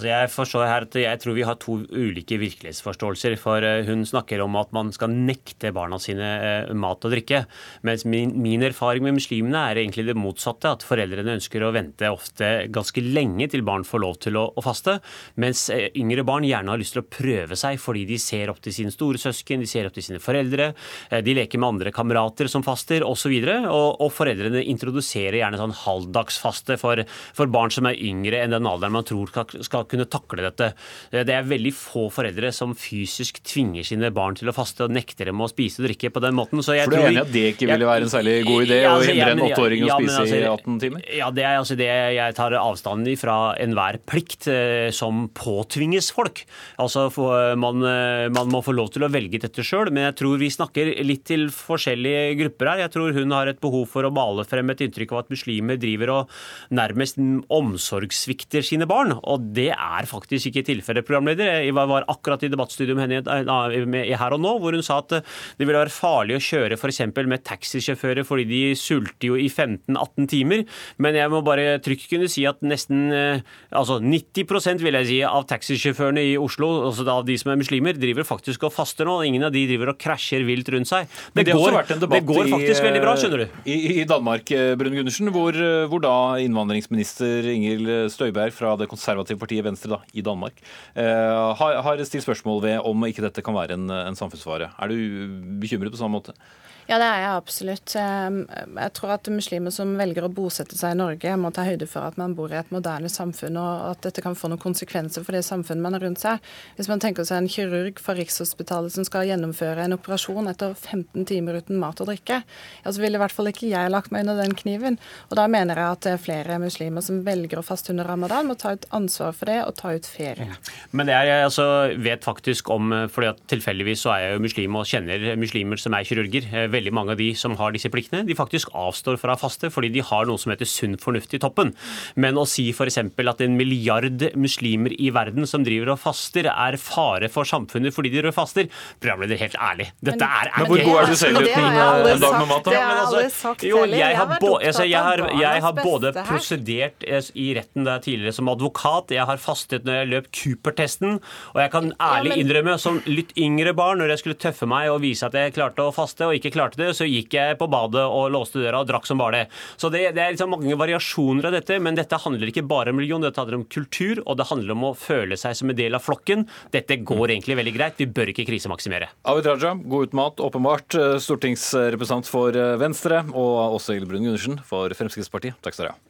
Altså jeg forstår her at jeg tror vi har to ulike virkelighetsforståelser. For eh, hun snakker om at man skal nekte barna sine eh, mat og drikke. Mens min, min erfaring med muslimene er egentlig det motsatte. At foreldrene ønsker å vente ofte ganske lenge til barn får lov til å, å faste. Mens eh, yngre barn gjerne har lyst til å prøve seg fordi de ser opp til sine store søsken, de ser opp til sine foreldre, de leker med andre kamerater som faster osv. Og, og, og foreldrene introduserer gjerne sånn halvdagsfaste for, for barn som er yngre enn den alderen man tror skal, kunne takle dette. Det er veldig få foreldre som fysisk tvinger sine barn til å faste og nekter dem å spise og drikke på den måten. Så jeg For du er enig at det ikke ville være en særlig god idé ja, altså, å hindre en åtteåring å spise altså, i 18 timer? Ja, det er altså det jeg tar avstand fra enhver plikt eh, som påtvinges folk. Altså for, man, eh, man, må få lov til å velge dette sjøl, men jeg tror vi snakker litt til forskjellige grupper her. Jeg tror hun har et behov for å male frem et inntrykk av at muslimer driver og nærmest omsorgssvikter sine barn. og det er faktisk ikke tilfellet, programleder. Jeg var akkurat i debattstudio med henne her og nå, hvor hun sa at det ville være farlig å kjøre f.eks. med taxisjåfører fordi de sulter jo i 15-18 timer. Men jeg må bare trygt kunne si at nesten eh, altså 90% vil jeg si, av taxisjåførene i Oslo, altså av de som er muslimer, driver faktisk og faster nå. Ingen av de driver og krasjer vilt rundt seg. Det, det, går, det går, faktisk i, veldig bra, skjønner du. I, i Danmark, eh, Brun Gundersen, hvor, eh, hvor da innvandringsminister Ingel Støyberg fra det konservative partiet Venstre da, i Danmark, eh, har, har stilt spørsmål ved om ikke dette kan være en, en samfunnsfare. Er du bekymret på samme måte? Ja, det er jeg absolutt. Ehm, jeg tror at muslimer som velger å bosette seg i Norge, må ta høyde for at man bor i et moderne samfunn, og at dette kan få noen konsekvenser for det samfunnet man har rundt seg. Hvis man tenker seg en kirurg fra Rikshospitalet som skal gjennomføre en operasjon etter 15 timer uten mat og drikke, ja, så ville i hvert fall ikke jeg lagt meg under den kniven. Og da mener jeg at er flere muslimer som velger å faste under ramadan, må ta ut ansvar for det og ta ut ferie. Men det er jeg altså, vet faktisk om, fordi at tilfeldigvis så er jeg jo muslim og kjenner muslimer som er kirurger. Veldig veldig mange av de som har disse pliktene, de faktisk avstår fra faste fordi de har noe som heter sunn fornuft i toppen. Men å si f.eks. at en milliard muslimer i verden som driver og faster, er fare for samfunnet fordi de faster, programleder, helt ærlig. Dette er, er Men hvor god er du selv uten en dag med mat? Det har jeg aldri sagt jo, jeg har, altså, jeg har, jeg har både prosedert eh, i retten der tidligere som advokat, jeg har fastet når jeg løp Cooper-testen, og jeg kan ærlig innrømme, som litt yngre barn, når jeg skulle tøffe meg og vise at jeg klarte å faste og ikke klarte det, så gikk jeg på badet og låste døra og drakk som bare det. Så det, det er liksom mange variasjoner av dette, men dette handler ikke bare om religion, dette handler om kultur, og det handler om å føle seg som en del av flokken. Dette går egentlig veldig greit, vi bør ikke krisemaksimere. Abid Raja, god ut mat, åpenbart. Eh, stortingsrepresentant for eh, Venstre, og også Egil Brun Gundersen for Fremskrittspartiet. Takk skal dere ha.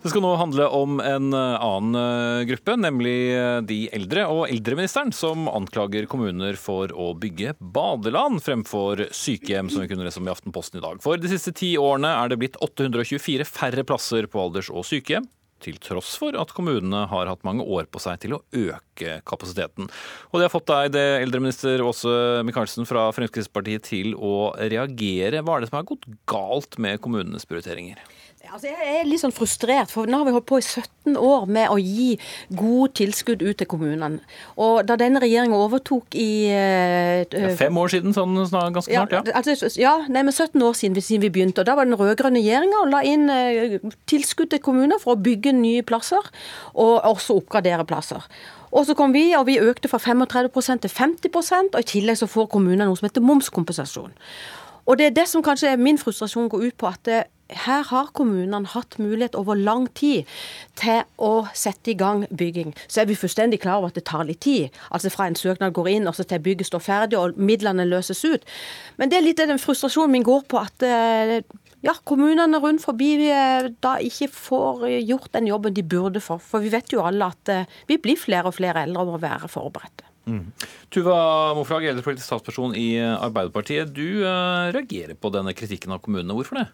Det skal nå handle om en eh, annen eh, gruppe, nemlig eh, de eldre og eldreministeren, som anklager kommuner for å bygge badeland fremfor sykehjem, som vi kunne lese om i Aftenposten i dag. For de siste ti årene er det blitt 824 færre plasser på alders- og sykehjem til tross for at kommunene har hatt mange år på seg til å øke kapasiteten. Og det har fått deg, det eldreminister Åse Michaelsen fra Fremskrittspartiet, til å reagere. Hva er det som har gått galt med kommunenes prioriteringer? Altså jeg er litt sånn frustrert, for nå har vi holdt på i 17 år med å gi gode tilskudd ut til kommunene. Og da denne regjeringa overtok i uh, ja, Fem år siden, sånn ganske snart? Ja, altså, ja nei, men 17 år siden, siden vi begynte. og Da var den rød-grønne regjeringa og la inn uh, tilskudd til kommuner for å bygge nye plasser, og også oppgradere plasser. Og så kom vi, og vi økte fra 35% til 50% og i tillegg så får kommunene noe som heter momskompensasjon. Og det er det som kanskje er min frustrasjon går ut på at det, her har kommunene hatt mulighet over lang tid til å sette i gang bygging. Så er vi fullstendig klar over at det tar litt tid. Altså fra en søknad går inn og så til bygget står ferdig og midlene løses ut. Men det er litt den frustrasjonen min går på at eh, ja, kommunene rundt forbi eh, da ikke får gjort den jobben de burde for. For vi vet jo alle at eh, vi blir flere og flere eldre og må være forberedte. Mm. Tuva Moflag, eldrepolitisk statsperson i Arbeiderpartiet. Du reagerer på denne kritikken av kommunene. Hvorfor det?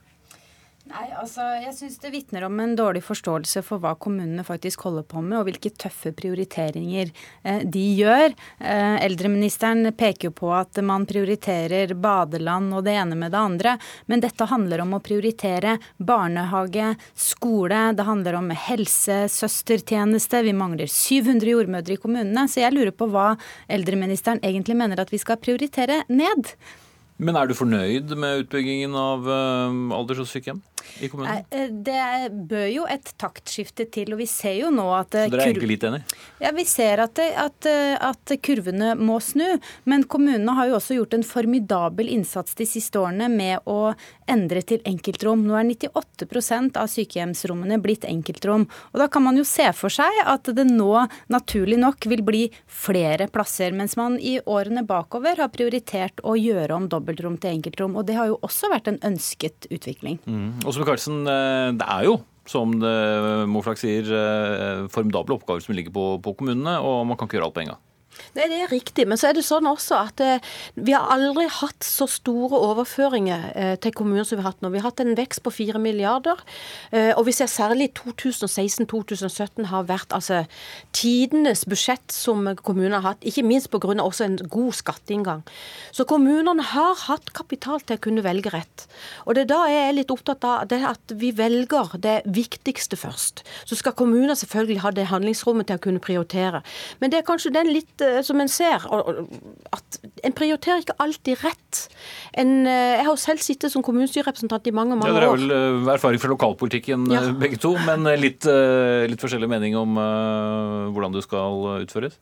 Nei, altså, Jeg syns det vitner om en dårlig forståelse for hva kommunene faktisk holder på med, og hvilke tøffe prioriteringer eh, de gjør. Eh, eldreministeren peker jo på at man prioriterer badeland og det ene med det andre. Men dette handler om å prioritere barnehage, skole, det handler om helsesøstertjeneste. Vi mangler 700 jordmødre i kommunene. Så jeg lurer på hva eldreministeren egentlig mener at vi skal prioritere ned. Men er du fornøyd med utbyggingen av alders- og sykehjem? i kommunen? Eh, det bør jo et taktskifte til. og vi ser jo nå at... Så dere er egentlig litt enig? Ja, Vi ser at, at, at, kurvene må snu. Men kommunene har jo også gjort en formidabel innsats de siste årene med å endre til enkeltrom. Nå er 98% av sykehjemsrommene blitt enkeltrom. Og Da kan man jo se for seg at det nå naturlig nok vil bli flere plasser. Mens man i årene bakover har prioritert å gjøre om dobbeltrom til enkeltrom. Og det har jo også vært en ønsket utvikling. Mm. Og Michaelsen, eh, det er jo som Moflak sier, eh, formidable oppgaver som ligger på, på kommunene, og man kan ikke gjøre alt på en gang. Nei, Det er riktig, men så er det sånn også at eh, vi har aldri hatt så store overføringer eh, til kommuner som vi har hatt nå. Vi har hatt en vekst på 4 milliarder, eh, og vi ser særlig 2016-2017 har vært altså tidenes budsjett som kommunene har hatt, ikke minst pga. også en god skatteinngang. Så kommunene har hatt kapital til å kunne velge rett. Og det er da jeg er litt opptatt av det at vi velger det viktigste først. Så skal kommunene selvfølgelig ha det handlingsrommet til å kunne prioritere. Men det er kanskje den litt som en ser, at en prioriterer ikke alltid rett. En, eh, jeg har jo selv sittet som kommunestyrerepresentant i mange mange år. Ja, dere har vel eh, erfaring fra lokalpolitikken ja. begge to, men litt, litt, forskjellig mening om uh, hvordan du skal utføres?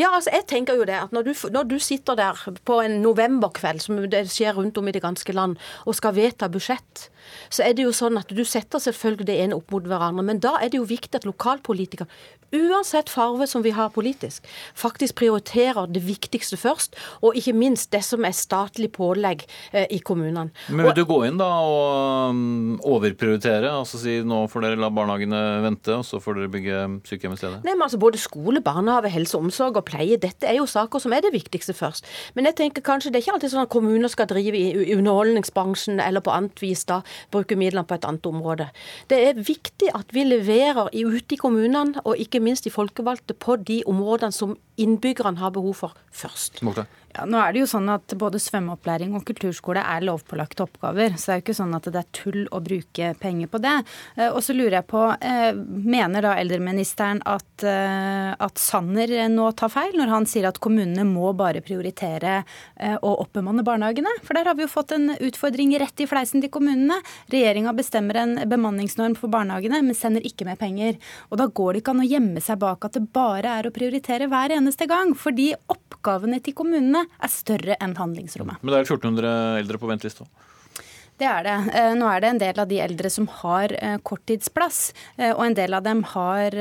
Ja, altså jeg tenker jo det at når du, når du sitter der på en novemberkveld, som det skjer rundt om i det ganske land, og skal vedta budsjett, så er det jo sånn at du setter selvfølgelig det ene opp mot hverandre. Men da er det jo viktig at lokalpolitikere, uansett farve som vi har politisk, faktisk prioriterer det viktigste først. Og ikke minst det som er statlig pålegg eh, i kommunene. Men vil du gå inn da og um, overprioritere? Altså si nå får dere la barnehagene vente, og så får dere bygge sykehjem i stedet? Nei, men altså Både skole, barnehage, helse, omsorg og pleie, dette er jo saker som er det viktigste først. Men jeg tenker kanskje det er ikke alltid sånn at kommuner skal drive i underholdningsbransjen eller på annet vis da bruke midlene på et annet område. Det er viktig at vi leverer ute i kommunene, og ikke minst de folkevalgte, på de områdene som innbyggerne har behov for først. Måte. Ja, nå er det jo sånn at Både svømmeopplæring og kulturskole er lovpålagte oppgaver. Så det er jo ikke sånn at det er tull å bruke penger på det. Eh, og så lurer jeg på, eh, mener da eldreministeren at, eh, at Sanner nå tar feil, når han sier at kommunene må bare prioritere å oppbemanne barnehagene? For der har vi jo fått en utfordring rett i fleisen til kommunene. Regjeringa bestemmer en bemanningsnorm for barnehagene, men sender ikke med penger. Og da går det ikke an å gjemme seg bak at det bare er å prioritere hver eneste gang. Fordi oppgavene til kommunene er større enn handlingsrommet. Men det er 1400 eldre på venteliste òg? Det er det. Eh, nå er det en del av de eldre som har eh, korttidsplass, eh, og en del av dem har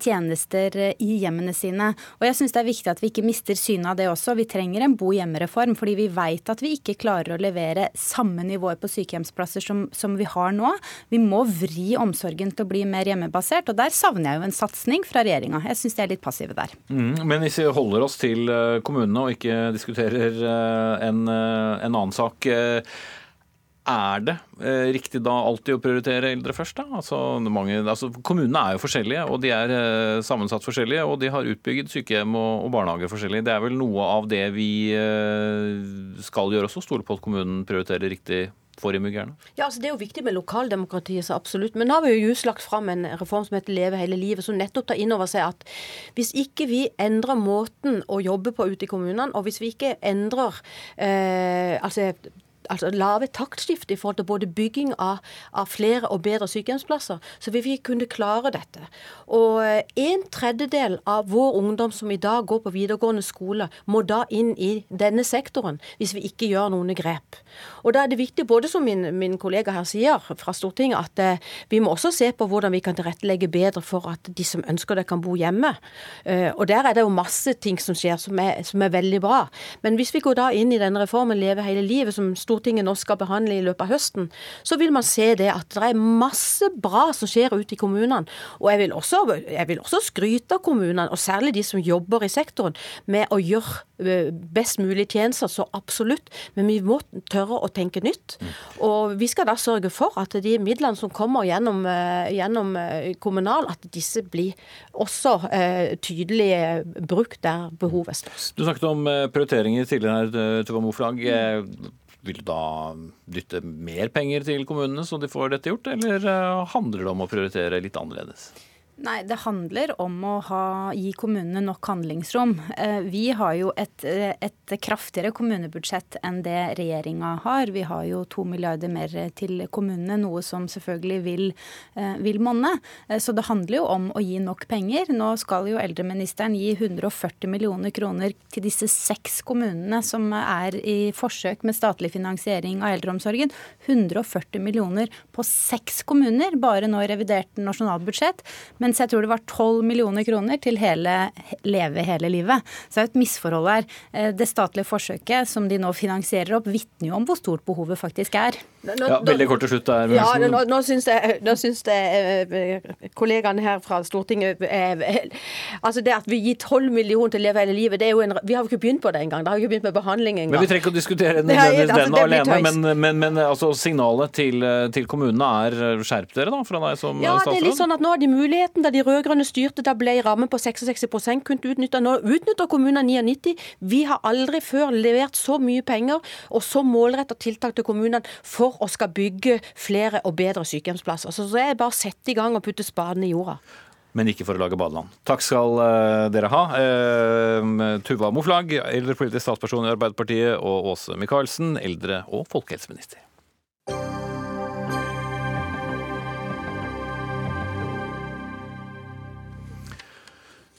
tjenester i hjemmene sine. Og jeg syns det er viktig at vi ikke mister synet av det også. Vi trenger en bo hjemmereform, fordi vi vet at vi ikke klarer å levere samme nivåer på sykehjemsplasser som, som vi har nå. Vi må vri omsorgen til å bli mer hjemmebasert, og der savner jeg jo en satsing fra regjeringa. Jeg syns de er litt passive der. Mm, men hvis vi holder oss til kommunene og ikke diskuterer en, en annen sak. Er det eh, riktig da alltid å prioritere eldre først? da? Altså, mange, altså, kommunene er jo forskjellige, og de er eh, sammensatt forskjellige. Og de har utbygget sykehjem og, og barnehager forskjellig. Det er vel noe av det vi eh, skal gjøre også, stole på at kommunen prioriterer riktig for innbyggerne? Ja, altså Det er jo viktig med lokaldemokratiet, så absolutt. Men nå har vi jo just lagt fram en reform som heter Leve hele livet, som nettopp tar inn over seg at hvis ikke vi endrer måten å jobbe på ute i kommunene, og hvis vi ikke endrer eh, altså altså lave taktskifte i forhold til både bygging av, av, flere og bedre sykehjemsplasser, så vil vi kunne klare dette. Og eh, en tredjedel av vår ungdom som i dag går på videregående skole, må da inn i denne sektoren hvis vi ikke gjør noen grep. Og da er det viktig, både som min, min kollega her sier fra Stortinget, at eh, vi må også se på hvordan vi kan tilrettelegge bedre for at de som ønsker det, kan bo hjemme. Eh, og der er det jo masse ting som skjer som er, som er veldig bra. Men hvis vi går da inn i denne reformen Leve hele livet, som Stortinget Stortinget nå skal behandle i løpet av høsten, så vil man se det at det er masse bra som skjer ute i kommunene. Og jeg vil også, jeg vil også skryte av kommunene, og særlig de som jobber i sektoren, med å gjøre eh, best mulig tjenester, så absolutt. Men vi må tørre å tenke nytt. Og vi skal da sørge for at de midlene som kommer gjennom, eh, gjennom eh, kommunal, at disse blir også eh, tydelig brukt der behovet er størst. Du snakket om prioriteringer tidligere her, Tuva Moflag. Mm. Vil du da dytte mer penger til kommunene så de får dette gjort, eller eh, handler det om å prioritere litt annerledes? Nei, Det handler om å ha, gi kommunene nok handlingsrom. Eh, vi har jo et, eh, et kraftigere kommunebudsjett enn det regjeringa har. Vi har jo to milliarder mer til kommunene, noe som selvfølgelig vil, eh, vil monne. Så det handler jo om å gi nok penger. Nå skal jo eldreministeren gi 140 millioner kroner til disse seks kommunene som er i forsøk med statlig finansiering av eldreomsorgen. 140 millioner på seks kommuner bare nå i revidert nasjonalbudsjett. Men mens jeg tror det var 12 millioner kroner til hele Leve hele livet. Så det er et misforhold her. Eh, det statlige forsøket som de nå finansierer opp, vitner jo om hvor stort behovet faktisk er. Nå, ja, veldig kort til slutt der. Ja, nå, nå syns jeg, nå syns jeg eh, kollegaene her fra Stortinget Altså det at vi gir 12 millioner til Leve hele livet, det er jo en, vi har jo ikke begynt på det engang. Det har jo ikke begynt med behandling engang. Men vi trenger ikke å diskutere den, altså, den alene. Men, men, men altså, signalet til, til, kommunene er skjerp dere, da, fra deg som ja, statsråd? Ja, det er litt sånn at nå har de muligheten da de rød-grønne styrte, da ble rammen på 66% kunnet utnytta. Nå utnytter kommunene 99 Vi har aldri før levert så mye penger og så målretta tiltak til kommunene for å skal bygge flere og bedre sykehjemsplasser. Så det er bare å sette i gang og putte spaden i jorda men ikke for å lage badeland. Takk skal uh, dere ha. Uh, Tuva Moflag, eldre politisk statsperson i Arbeiderpartiet, og Åse Michaelsen, eldre- og folkehelseminister.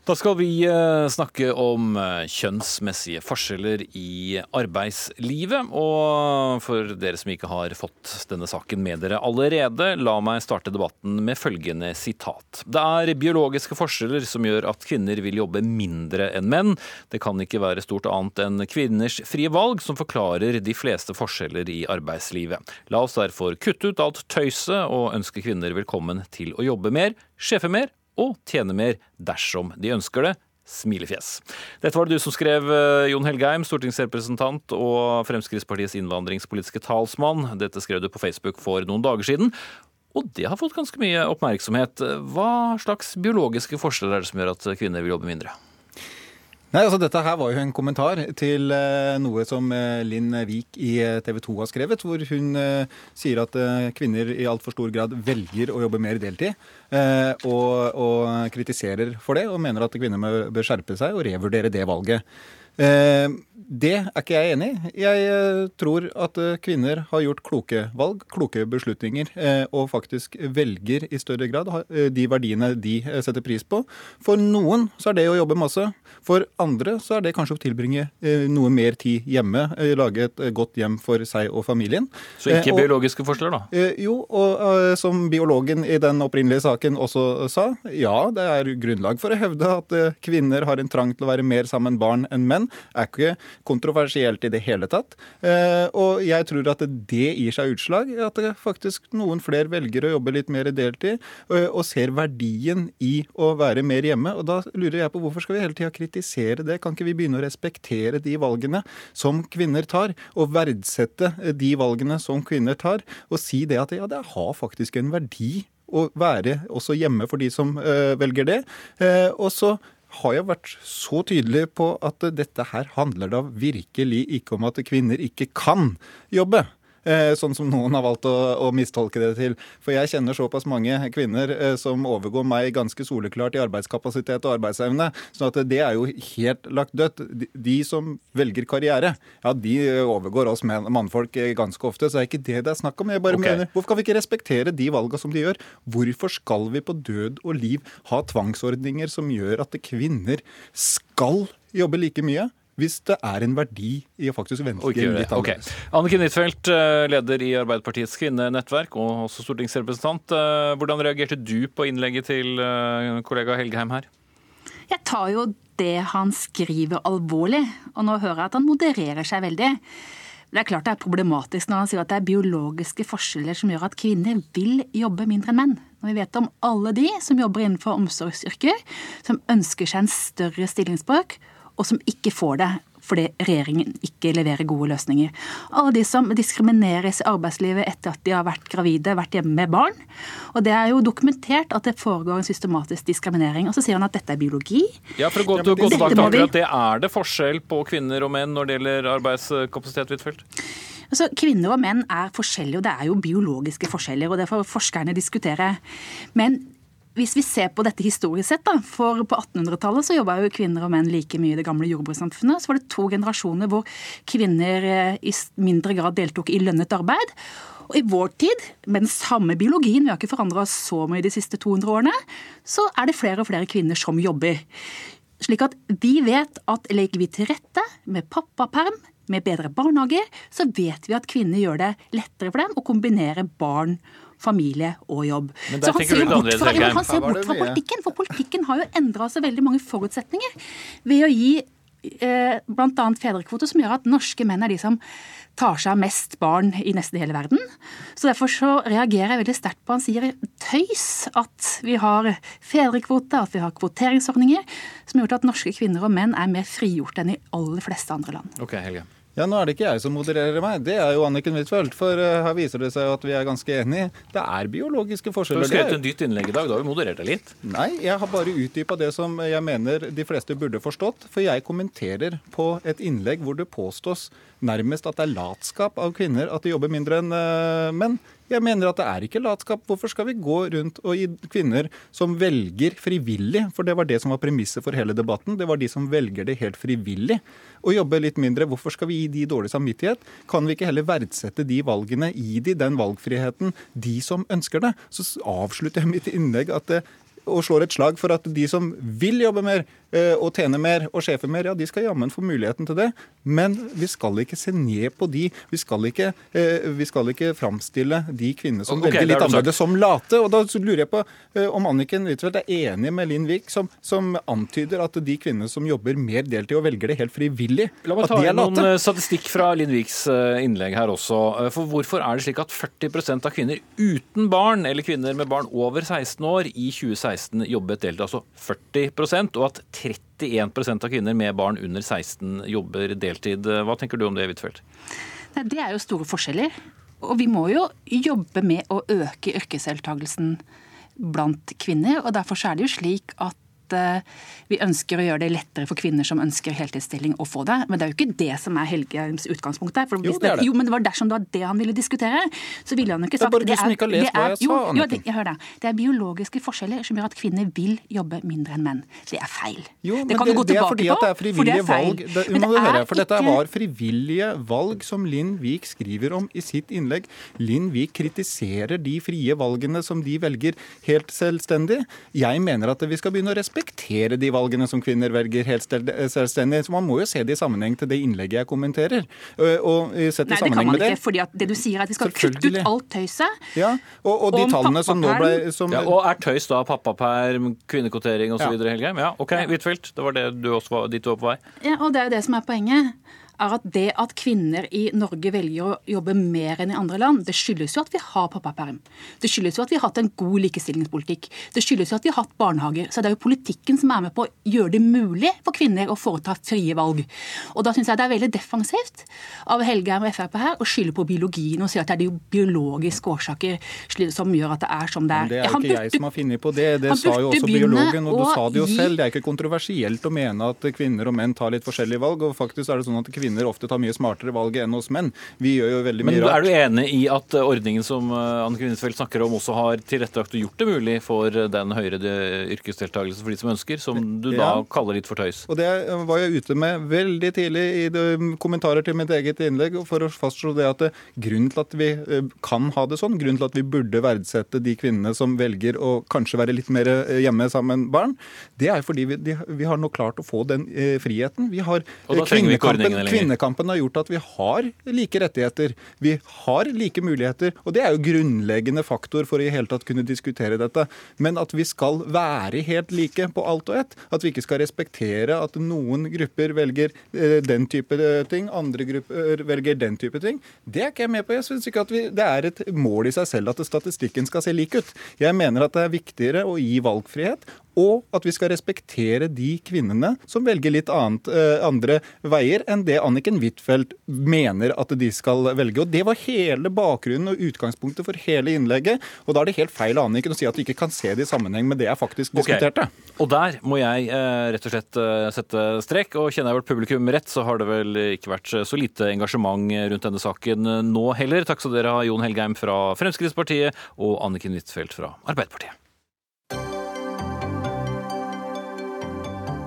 Da skal vi eh, snakke om eh, kjønnsmessige forskjeller i arbeidslivet. Og for dere som ikke har fått denne saken med dere allerede, la meg starte debatten med følgende sitat. Det er biologiske forskjeller som gjør at kvinner vil jobbe mindre enn menn. Det kan ikke være stort annet enn kvinners frie valg som forklarer de fleste forskjeller i arbeidslivet. La oss derfor kutte ut alt tøyset og ønske kvinner velkommen til å jobbe mer, sjefe mer og tjene mer dersom de ønsker det. Smilefjes. Dette var det du som skrev, eh, Jon Helgheim, stortingsrepresentant og Fremskrittspartiets innvandringspolitiske talsmann. Dette skrev du på Facebook for noen dager siden. Og det har fått ganske mye oppmerksomhet. Hva slags biologiske forskjeller er det som gjør at kvinner vil jobbe mindre? Nei, altså Dette her var jo en kommentar til uh, noe som uh, Linn Vik i eh, TV 2 har skrevet, hvor hun sier at kvinner i altfor stor grad velger å jobbe mer deltid. Og, og, kritiserer for det, og mener at kvinner bør skjerpe seg og revurdere det valget. Det er ikke jeg enig i. Jeg eh, tror at eh, kvinner har gjort kloke valg, kloke beslutninger, eh, og faktisk velger i større grad de verdiene de setter pris på. For noen så er det å jobbe masse. For andre så er det kanskje å tilbringe noe mer tid hjemme, lage et godt hjem for seg og familien. Så ikke og, biologiske forskjeller, da? Jo, og som biologen i den opprinnelige saken også sa, ja, det er grunnlag for å hevde at kvinner har en trang til å være mer sammen barn enn menn. Er ikke kontroversielt i det hele tatt. Eh, og jeg tror at det gir seg utslag at faktisk noen flere velger å jobbe litt mer deltid, eh, og ser verdien i å være mer hjemme. Og da lurer jeg på hvorfor skal vi hele tida kritisere det? Kan ikke vi begynne å respektere de valgene som kvinner tar, og verdsette de valgene som kvinner tar, og si det at ja, det har faktisk en verdi å være også hjemme for de som uh, velger det. Uh, og så har jeg vært så tydelig på at dette her handler da virkelig ikke om at kvinner ikke kan jobbe. Eh, sånn som noen har valgt å, å, mistolke det til. For jeg kjenner såpass mange kvinner eh, som overgår meg ganske soleklart i arbeidskapasitet og arbeidsevne. Så at det er jo helt lagt dødt. De, som velger karriere, ja, de overgår oss mannfolk ganske ofte. Så det er ikke det det er snakk om. Jeg bare okay. mener, Hvorfor kan vi ikke respektere de valgene som de gjør? Hvorfor skal vi på død og liv ha tvangsordninger som gjør at kvinner skal jobbe like mye? Hvis det er en verdi i å faktisk vente litt annerledes. Okay. Anniken Huitfeldt, eh, leder i Arbeiderpartiets kvinnenettverk og også stortingsrepresentant. Eh, hvordan reagerte du på innlegget til eh, kollega Helgeheim her? Jeg tar jo det han skriver alvorlig, og nå hører jeg at han modererer seg veldig. Det er klart det er problematisk når han sier at det er biologiske forskjeller som gjør at kvinner vil jobbe mindre enn menn. Når vi vet om alle de som jobber innenfor omsorgsyrker, som ønsker seg en større stillingsbrøk, og som ikke får det fordi regjeringen ikke leverer gode løsninger. Alle de som diskrimineres i arbeidslivet etter at de har vært gravide, vært hjemme med barn. Og det er jo dokumentert at det foregår en systematisk diskriminering. Og så sier han at dette er biologi. Ja, for å gå til godt sagt akkurat det, Er det forskjell på kvinner og menn når det gjelder arbeidskapasitet, Huitfeldt? Altså, Kvinner og menn er forskjellige, og det er jo biologiske forskjeller. og Det får forskerne diskutere. Men hvis vi ser på dette historisk sett, da, for på 1800-tallet så jobba jo kvinner og menn like mye i det gamle jordbrukssamfunnet. Så var det to generasjoner hvor kvinner eh, i mindre grad deltok i lønnet arbeid. Og i vår tid, med den samme biologien, vi har ikke forandra oss så mye de siste 200 årene, så er det flere og flere kvinner som jobber. Slik at vi vet at legger vi til rette med pappaperm, med bedre barnehager, så vet vi at kvinner gjør det lettere for dem å kombinere barn familie og jobb. så han ser bort fra, han ser bort fra politikken, for politikken har jo endra seg veldig mange forutsetninger ved å gi eh, bl.a. fedrekvote, som gjør at norske menn er de som tar seg av mest barn i nesten hele verden. Så Derfor så reagerer jeg veldig sterkt på han sier tøys at vi har fedrekvote, at vi har kvoteringsordninger, som har gjort at norske kvinner og menn er mer frigjort enn i aller fleste andre land. Ok, Helge. Ja, Nå er det ikke jeg som modererer meg, det er jo Anniken Huitfeldt. For uh, her viser det seg at vi er ganske enige. Det er biologiske forskjeller. Du har skrevet en dytt innlegg i dag, da har vi moderert deg litt? Nei, jeg har bare utdypa det som jeg mener de fleste burde forstått. For jeg kommenterer på et innlegg hvor det påstås nærmest at det er latskap av kvinner at de jobber mindre enn uh, menn. Jeg mener at det er ikke latskap. Hvorfor skal vi gå rundt og gi kvinner som velger frivillig, for det var det som var premisset for hele debatten, det var de som velger det helt frivillig, å jobbe litt mindre. Hvorfor skal vi gi de dårlig samvittighet? Kan vi ikke heller verdsette de valgene, gi de den valgfriheten, de som ønsker det? Så avslutter jeg mitt innlegg at det, og slår et slag for at de som vil jobbe mer, Eh, og tjener mer og sjefer mer, ja, de skal jammen få muligheten til det. Men vi skal ikke se ned på de. Vi skal ikke, eh, vi skal ikke framstille de kvinnene som okay, velger litt annerledes, som late. Og da lurer jeg på eh, om Anniken Huitfeldt er enig med Linn Wiik, som, som, antyder at de kvinnene som jobber mer deltid og velger det helt frivillig, La meg ta inn noen statistikk fra Linn Wiiks innlegg her også. For hvorfor er det slik at 40% av kvinner uten barn, eller kvinner med barn over 16 år, i 2016 jobbet deltid? Altså 40% og at 31% av kvinner med barn under 16 jobber deltid. Hva tenker du om det, Huitfeldt? Det er jo store forskjeller. Og vi må jo jobbe med å øke yrkesdeltakelsen blant kvinner. og Derfor er det jo slik at Eh, vi ønsker å gjøre det lettere for kvinner som ønsker heltidsstilling å få det. Men det er jo ikke det som er Helgeheims utgangspunkt her. jo, det er det. Jo, men det var dersom det var det han ville diskutere, så ville han jo ikke sagt Det er bare du som ikke har lest hva jeg sa, Anniken. Jo, det, det. Det er biologiske forskjeller som gjør at kvinner vil jobbe mindre enn menn. Det er feil. Jo, det kan det, du gå tilbake på. Det er fordi at det er frivillige det er valg. Det, det høre, for dette var frivillige valg som Linn Vik skriver om i sitt innlegg. Linn Vik kritiserer de frie valgene som de velger helt selvstendig. Jeg mener at vi skal begynne å respektere respektere de valgene som kvinner velger helt selvstendig. Så man må jo se det i sammenheng til det innlegget jeg kommenterer. Og sette Nei, det kan man ikke, fordi det du sier er at vi skal kutte ut alt tøyset. Ja, og, og de tallene som nå ble som... ja, Og er tøys da pappaperm, kvinnekvotering osv., ja. Helgheim? Ja, OK, Huitfeldt. Det var det du også var, dit du var på vei. Ja, og det er jo det som er poenget er at det at kvinner i Norge velger å jobbe mer enn i andre land, det skyldes jo at vi har pappaperm. Det skyldes jo at vi har hatt en god likestillingspolitikk. Det skyldes jo at vi har hatt barnehager. Så det er jo politikken som er med på å gjøre det mulig for kvinner å foreta frie valg. Og da syns jeg det er veldig defensivt av Helgeheim og Frp her å skylde på biologien og si at det er de biologiske årsaker som gjør at det er som det er. Men det er jo ikke jeg som har funnet på det. Det sa jo også biologen, og du sa det jo selv. Det er ikke kontroversielt å mene at kvinner og menn tar litt forskjellige valg. og faktisk er det sånn at kvinner kvinner ofte tar mye smartere valg enn hos menn. Vi gjør jo veldig mye Men rart. Er du enig i at ordningen som eh, Anne Kvinnesfeldt snakker om, også har tilrettelagt og gjort det mulig for den høyere yrkesdeltakelsen for de som ønsker, som du ja. da kaller litt for tøys? Og Det var jeg ute med veldig tidlig i kommentarer til mitt eget innlegg, for å fastslå det at grunnen til at vi eh, kan ha det sånn, grunnen til at vi burde verdsette de kvinnene som velger å kanskje være litt mer eh, hjemme sammen med barn, det er fordi vi, de, vi har nå klart å få den eh, friheten. Vi har og da trenger vi kvinnekampen har gjort at vi har like rettigheter. Vi har like muligheter. Og det er jo grunnleggende faktor for å i hele tatt kunne diskutere dette. Men at vi skal være helt like på alt og ett. At vi ikke skal respektere at noen grupper velger eh, den type eh, ting, andre grupper velger den type ting. Det er ikke jeg med på. Jeg syns ikke at vi, det er et mål i seg selv at statistikken skal se lik ut. Jeg mener at det er viktigere å gi valgfrihet og at vi skal respektere de kvinnene som velger litt annet, eh, andre veier enn det Anniken Huitfeldt mener at de skal velge. Og Det var hele bakgrunnen og utgangspunktet for hele innlegget. Og da er det helt feil av Anniken å si at du ikke kan se det i sammenheng med det jeg faktisk diskuterte. Okay. Og der må jeg eh, rett og slett eh, sette strek. Og kjenner jeg vårt publikum rett, så har det vel ikke vært så lite engasjement rundt denne saken nå heller. Takk skal dere ha, Jon Helgheim fra Fremskrittspartiet og Anniken Huitfeldt fra Arbeiderpartiet.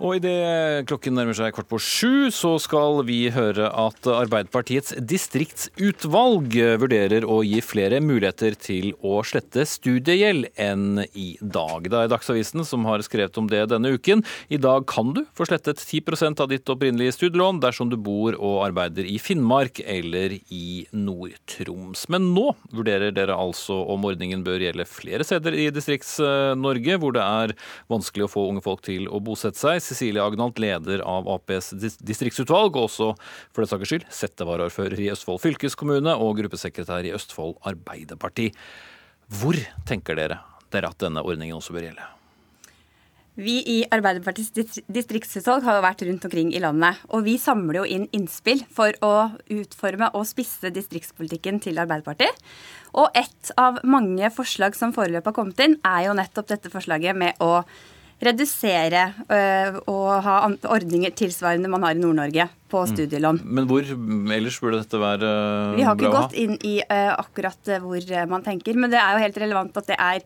Og idet klokken nærmer seg kvart på sju, så skal vi høre at Arbeiderpartiets distriktsutvalg vurderer å gi flere muligheter til å slette studiegjeld enn i dag. Det er Dagsavisen som har skrevet om det denne uken. I dag kan du få slettet 10% av ditt opprinnelige studielån dersom du bor og arbeider i Finnmark eller i Nord-Troms. Men nå vurderer dere altså om ordningen bør gjelde flere steder i Distrikts-Norge, hvor det er vanskelig å få unge folk til å bosette seg. Cecilie Agnalt, leder av Aps distriktsutvalg, og også for det saks skyld settevaraordfører i Østfold fylkeskommune og gruppesekretær i Østfold Arbeiderparti. Hvor tenker dere dere at denne ordningen også bør gjelde? Vi i Arbeiderpartiets distriktsutvalg har jo vært rundt omkring i landet. Og vi samler jo inn innspill for å utforme og spisse distriktspolitikken til Arbeiderpartiet. Og ett av mange forslag som foreløpig har kommet inn, er jo nettopp dette forslaget med å redusere øh, og ha ordninger tilsvarende man har i Nord-Norge på mm. studielån. Men hvor ellers burde dette være bra? Vi har ikke gått inn i uh, akkurat hvor man tenker, men det er jo helt relevant at det er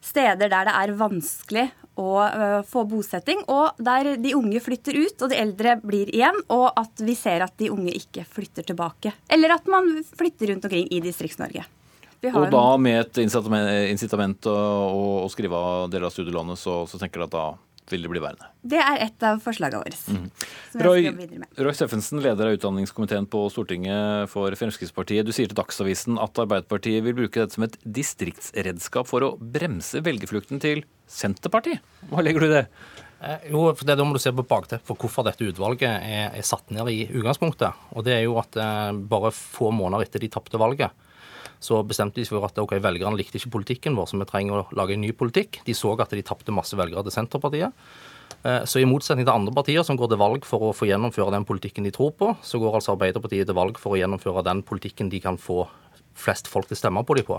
steder der det er vanskelig å uh, få bosetting, og der de unge flytter ut og de eldre blir igjen, og at vi ser at de unge ikke flytter tilbake. Eller at man flytter rundt omkring i Distrikts-Norge. Og da med et incitament å, å skrive av deler av studielånet, så, så tenker du at da vil det bli værende? Det er et av forslagene våre. Mm. Roy, Roy Steffensen, leder av utdanningskomiteen på Stortinget for Fremskrittspartiet. Du sier til Dagsavisen at Arbeiderpartiet vil bruke dette som et distriktsredskap for å bremse velgerflukten til Senterpartiet. Hva legger du i det? Eh, jo, for det er Da må du se på bakteppet for hvorfor dette utvalget er, er, satt ned i utgangspunktet. Og det er jo at eh, Bare få måneder etter de tapte valget, så bestemte de seg for at ok, velgerne likte ikke politikken vår, så vi trenger å lage en ny politikk. De så at de tapte masse velgere til Senterpartiet. Eh, så i motsetning til andre partier som går til valg for å få gjennomføre den politikken de tror på, så går altså Arbeiderpartiet til valg for å gjennomføre den politikken de kan få flest folk til å stemme på dem på.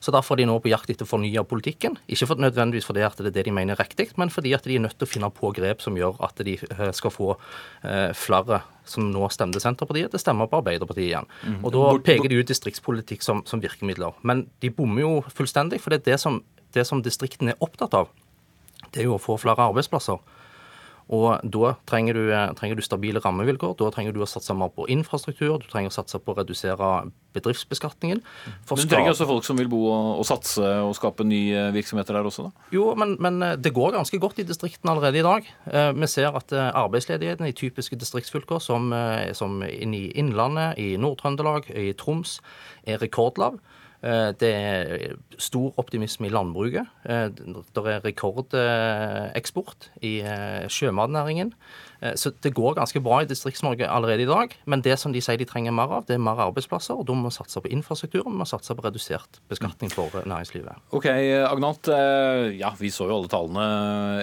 Så Derfor er de nå på jakt etter å fornye politikken. Ikke for, nødvendigvis fordi at det er det de mener er riktig, men fordi at de er nødt til å finne på grep som gjør at de eh, skal få eh, flere som nå stemte Senterpartiet, til å stemme på Arbeiderpartiet igjen. Mm. Og Da peker de ut distriktspolitikk som, som, virkemidler. Men de bommer jo fullstendig, for det er det som, det som distriktene er opptatt av. Det er jo å få flere arbeidsplasser. Og Da trenger du, eh, trenger du, stabile rammevilkår. Da trenger du å satse mer på infrastruktur. Du trenger å satse på å redusere bedriftsbeskatningen. For men Du trenger også folk som vil bo og, og, satse og skape nye virksomheter der også? da? Jo, men, men, eh, det går ganske godt i distriktene allerede i dag. Eh, vi ser at arbeidsledigheten i typiske distriktsfylker som, som i Innlandet, i Nord-Trøndelag, i Troms, er rekordlav. Eh, det er stor optimisme i landbruket. Eh, det er rekordeksport i eh, sjømatnæringen. Så det går ganske bra i Distrikts-Norge allerede i dag. Men det som de sier de trenger mer av, det er mer arbeidsplasser. Og da må vi satse på infrastruktur vi må satse på redusert beskatning for næringslivet. Ok, Agnat. Ja, vi så jo alle tallene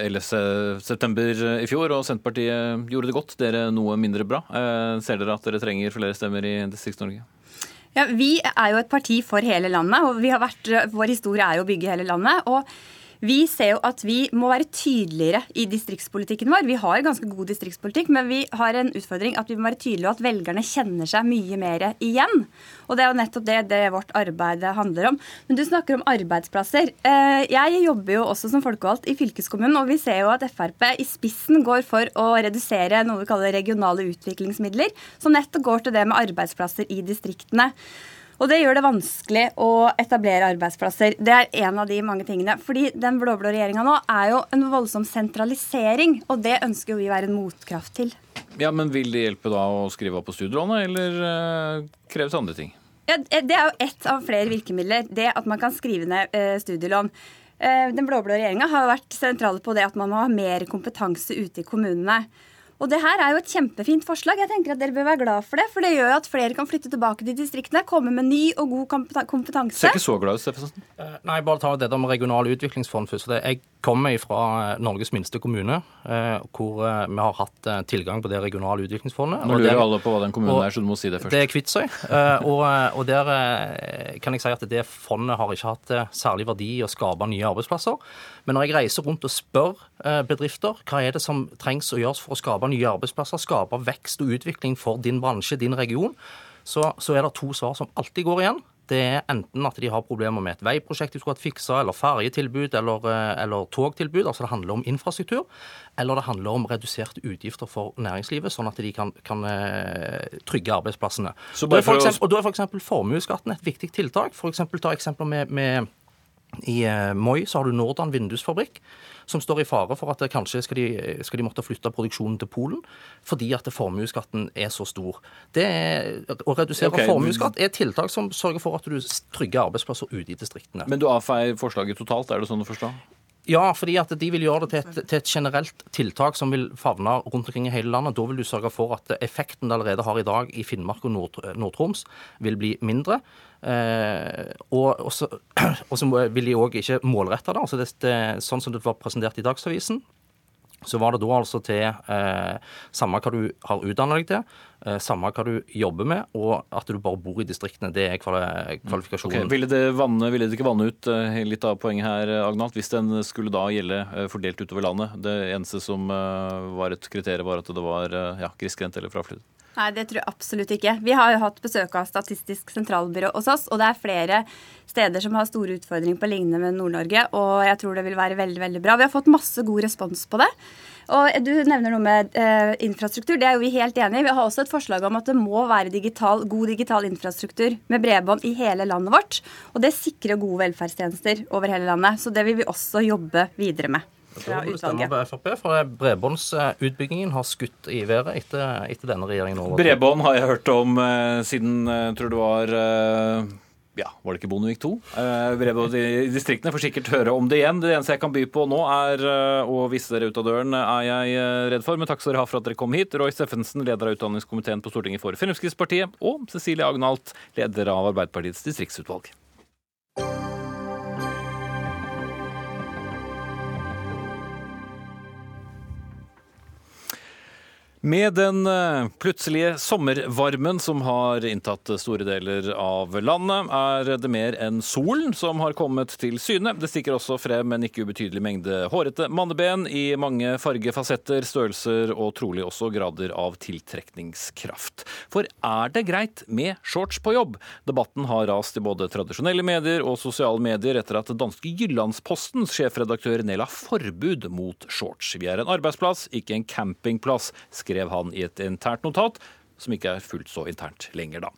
11.9 i fjor, og Senterpartiet gjorde det godt. Dere noe mindre bra. Ser dere at dere trenger flere stemmer i Distrikts-Norge? Ja, Vi er jo et parti for hele landet, og vært, vår historie er jo å bygge hele landet. og vi ser jo at vi må være tydeligere i distriktspolitikken vår. Vi har ganske god distriktspolitikk, men vi har en utfordring at vi må være tydelige, og at velgerne kjenner seg mye mer igjen. Og det er jo nettopp det, det vårt arbeid handler om. Men du snakker om arbeidsplasser. Eh, jeg jobber jo også som folkevalgt i fylkeskommunen, og vi ser jo at Frp i spissen går for å redusere noe vi kaller regionale utviklingsmidler, som nettopp går til det med arbeidsplasser i distriktene. Og det gjør det vanskelig å etablere arbeidsplasser. Det er en av de mange tingene. Fordi den blå-blå regjeringa nå er jo en voldsom sentralisering, og det ønsker jo vi å være en motkraft til. Ja, Men vil det hjelpe da å skrive opp på studielånet, eller uh, kreves andre ting? Ja, Det er jo ett av flere virkemidler. Det at man kan skrive ned uh, studielån. Den blå-blå regjeringa har vært sentrale på det at man må ha mer kompetanse ute i kommunene. Og det her er jo et kjempefint forslag. Jeg tenker at Dere bør være glad for det. For det gjør jo at flere kan flytte tilbake til distriktene, komme med ny og god kompetanse. Ser ikke så glad ut, Steffensen. Uh, nei, bare ta det med regional utviklingsfond først. Jeg kommer fra Norges minste kommune, hvor vi har hatt tilgang på det regionale utviklingsfondet. Nå lurer alle på hva den kommunen er, så du må si det først. Det er Kvitsøy. Og, og der kan jeg si at det fondet har ikke hatt særlig verdi i å skape nye arbeidsplasser. Men når jeg reiser rundt og spør bedrifter hva er det som trengs å gjøres for å skape nye arbeidsplasser, skape vekst og utvikling for din bransje, din region, så, så er det to svar som alltid går igjen. Det er enten at de har problemer med et veiprosjekt de skulle hatt fiksa, eller ferjetilbud eller, eh, eller, togtilbud. Altså det handler om infrastruktur. Eller det handler om reduserte utgifter for næringslivet, sånn at de kan, kan uh, trygge arbeidsplassene. Da er, for er f.eks. formuesskatten et viktig tiltak. For eksempel, ta eksempler med, med i uh, Moi så har du Nordan vindusfabrikk som står i fare for at kanskje skal de, skal de måtte flytte produksjonen til Polen fordi at formuesskatten er så stor. Det er, å redusere okay. formuesskatt er tiltak som sørger for at du trygger arbeidsplasser ute i distriktene. Men du avfeier forslaget totalt, er det sånn å forstå? Ja, fordi at de vil gjøre det til et, til et, generelt tiltak som vil favne rundt omkring i hele landet. Da vil du sørge for at effekten det allerede har i dag i Finnmark og Nord-Troms, vil bli mindre. Eh, og, og, så, vil de òg ikke målrette det. altså det, det, Sånn som det var presentert i Dagsavisen, så var det da altså til eh, samme hva du har utdanna deg til, eh, samme hva du jobber med, og at du bare bor i distriktene. Det er kvalifikasjonen. Okay. Ville, det vanne, ville, det ikke vanne ut eh, litt av poenget her, Agnalt, hvis den skulle da gjelde eh, fordelt utover landet? Det eneste som eh, var et kriterium, var at det var ja, grisgrendt eller fraflyttet? Nei, det tror jeg absolutt ikke. Vi har jo hatt besøk av Statistisk sentralbyrå hos oss, og det er flere steder som har store utfordringer på lignende med Nord-Norge, og jeg tror det vil være veldig, veldig bra. Vi har fått masse god respons på det. Og Du nevner noe med eh, infrastruktur. Det er jo vi helt enig i. Vi har også et forslag om at det må være digital, god digital infrastruktur med bredbånd i hele landet vårt. Og det sikrer gode velferdstjenester over hele landet. Så det vil vi også jobbe videre med fra utvalget. Frp, for Bredbåndsutbyggingen har skutt i været etter, etter denne regjeringen. Bredbånd har jeg hørt om eh, siden eh, tror det var eh, ja, var det ikke Bondevik II? Eh, Bredbånd i distriktene får sikkert høre om det igjen. Det eneste jeg kan by på nå, er eh, å vise dere ut av døren, er jeg redd for. Men takk skal dere ha for at dere kom hit. Roy Steffensen, leder av utdanningskomiteen på Stortinget for Fremskrittspartiet, og Cecilie Agnalt, leder av Arbeiderpartiets distriktsutvalg. Med den eh, plutselige sommervarmen som har inntatt store deler av landet, er det mer enn solen som har kommet til syne. Det stikker også frem en ikke ubetydelig mengde hårete manneben i mange fargefasetter, størrelser og trolig også grader av tiltrekningskraft. For er det greit med shorts på jobb? Debatten har rast i både tradisjonelle medier og sosiale medier etter at danske Jyllandspostens sjefredaktør Nela forbud mot shorts. Vi er en arbeidsplass, ikke en campingplass skrev han i et internt notat som ikke er fullt så internt lenger, da.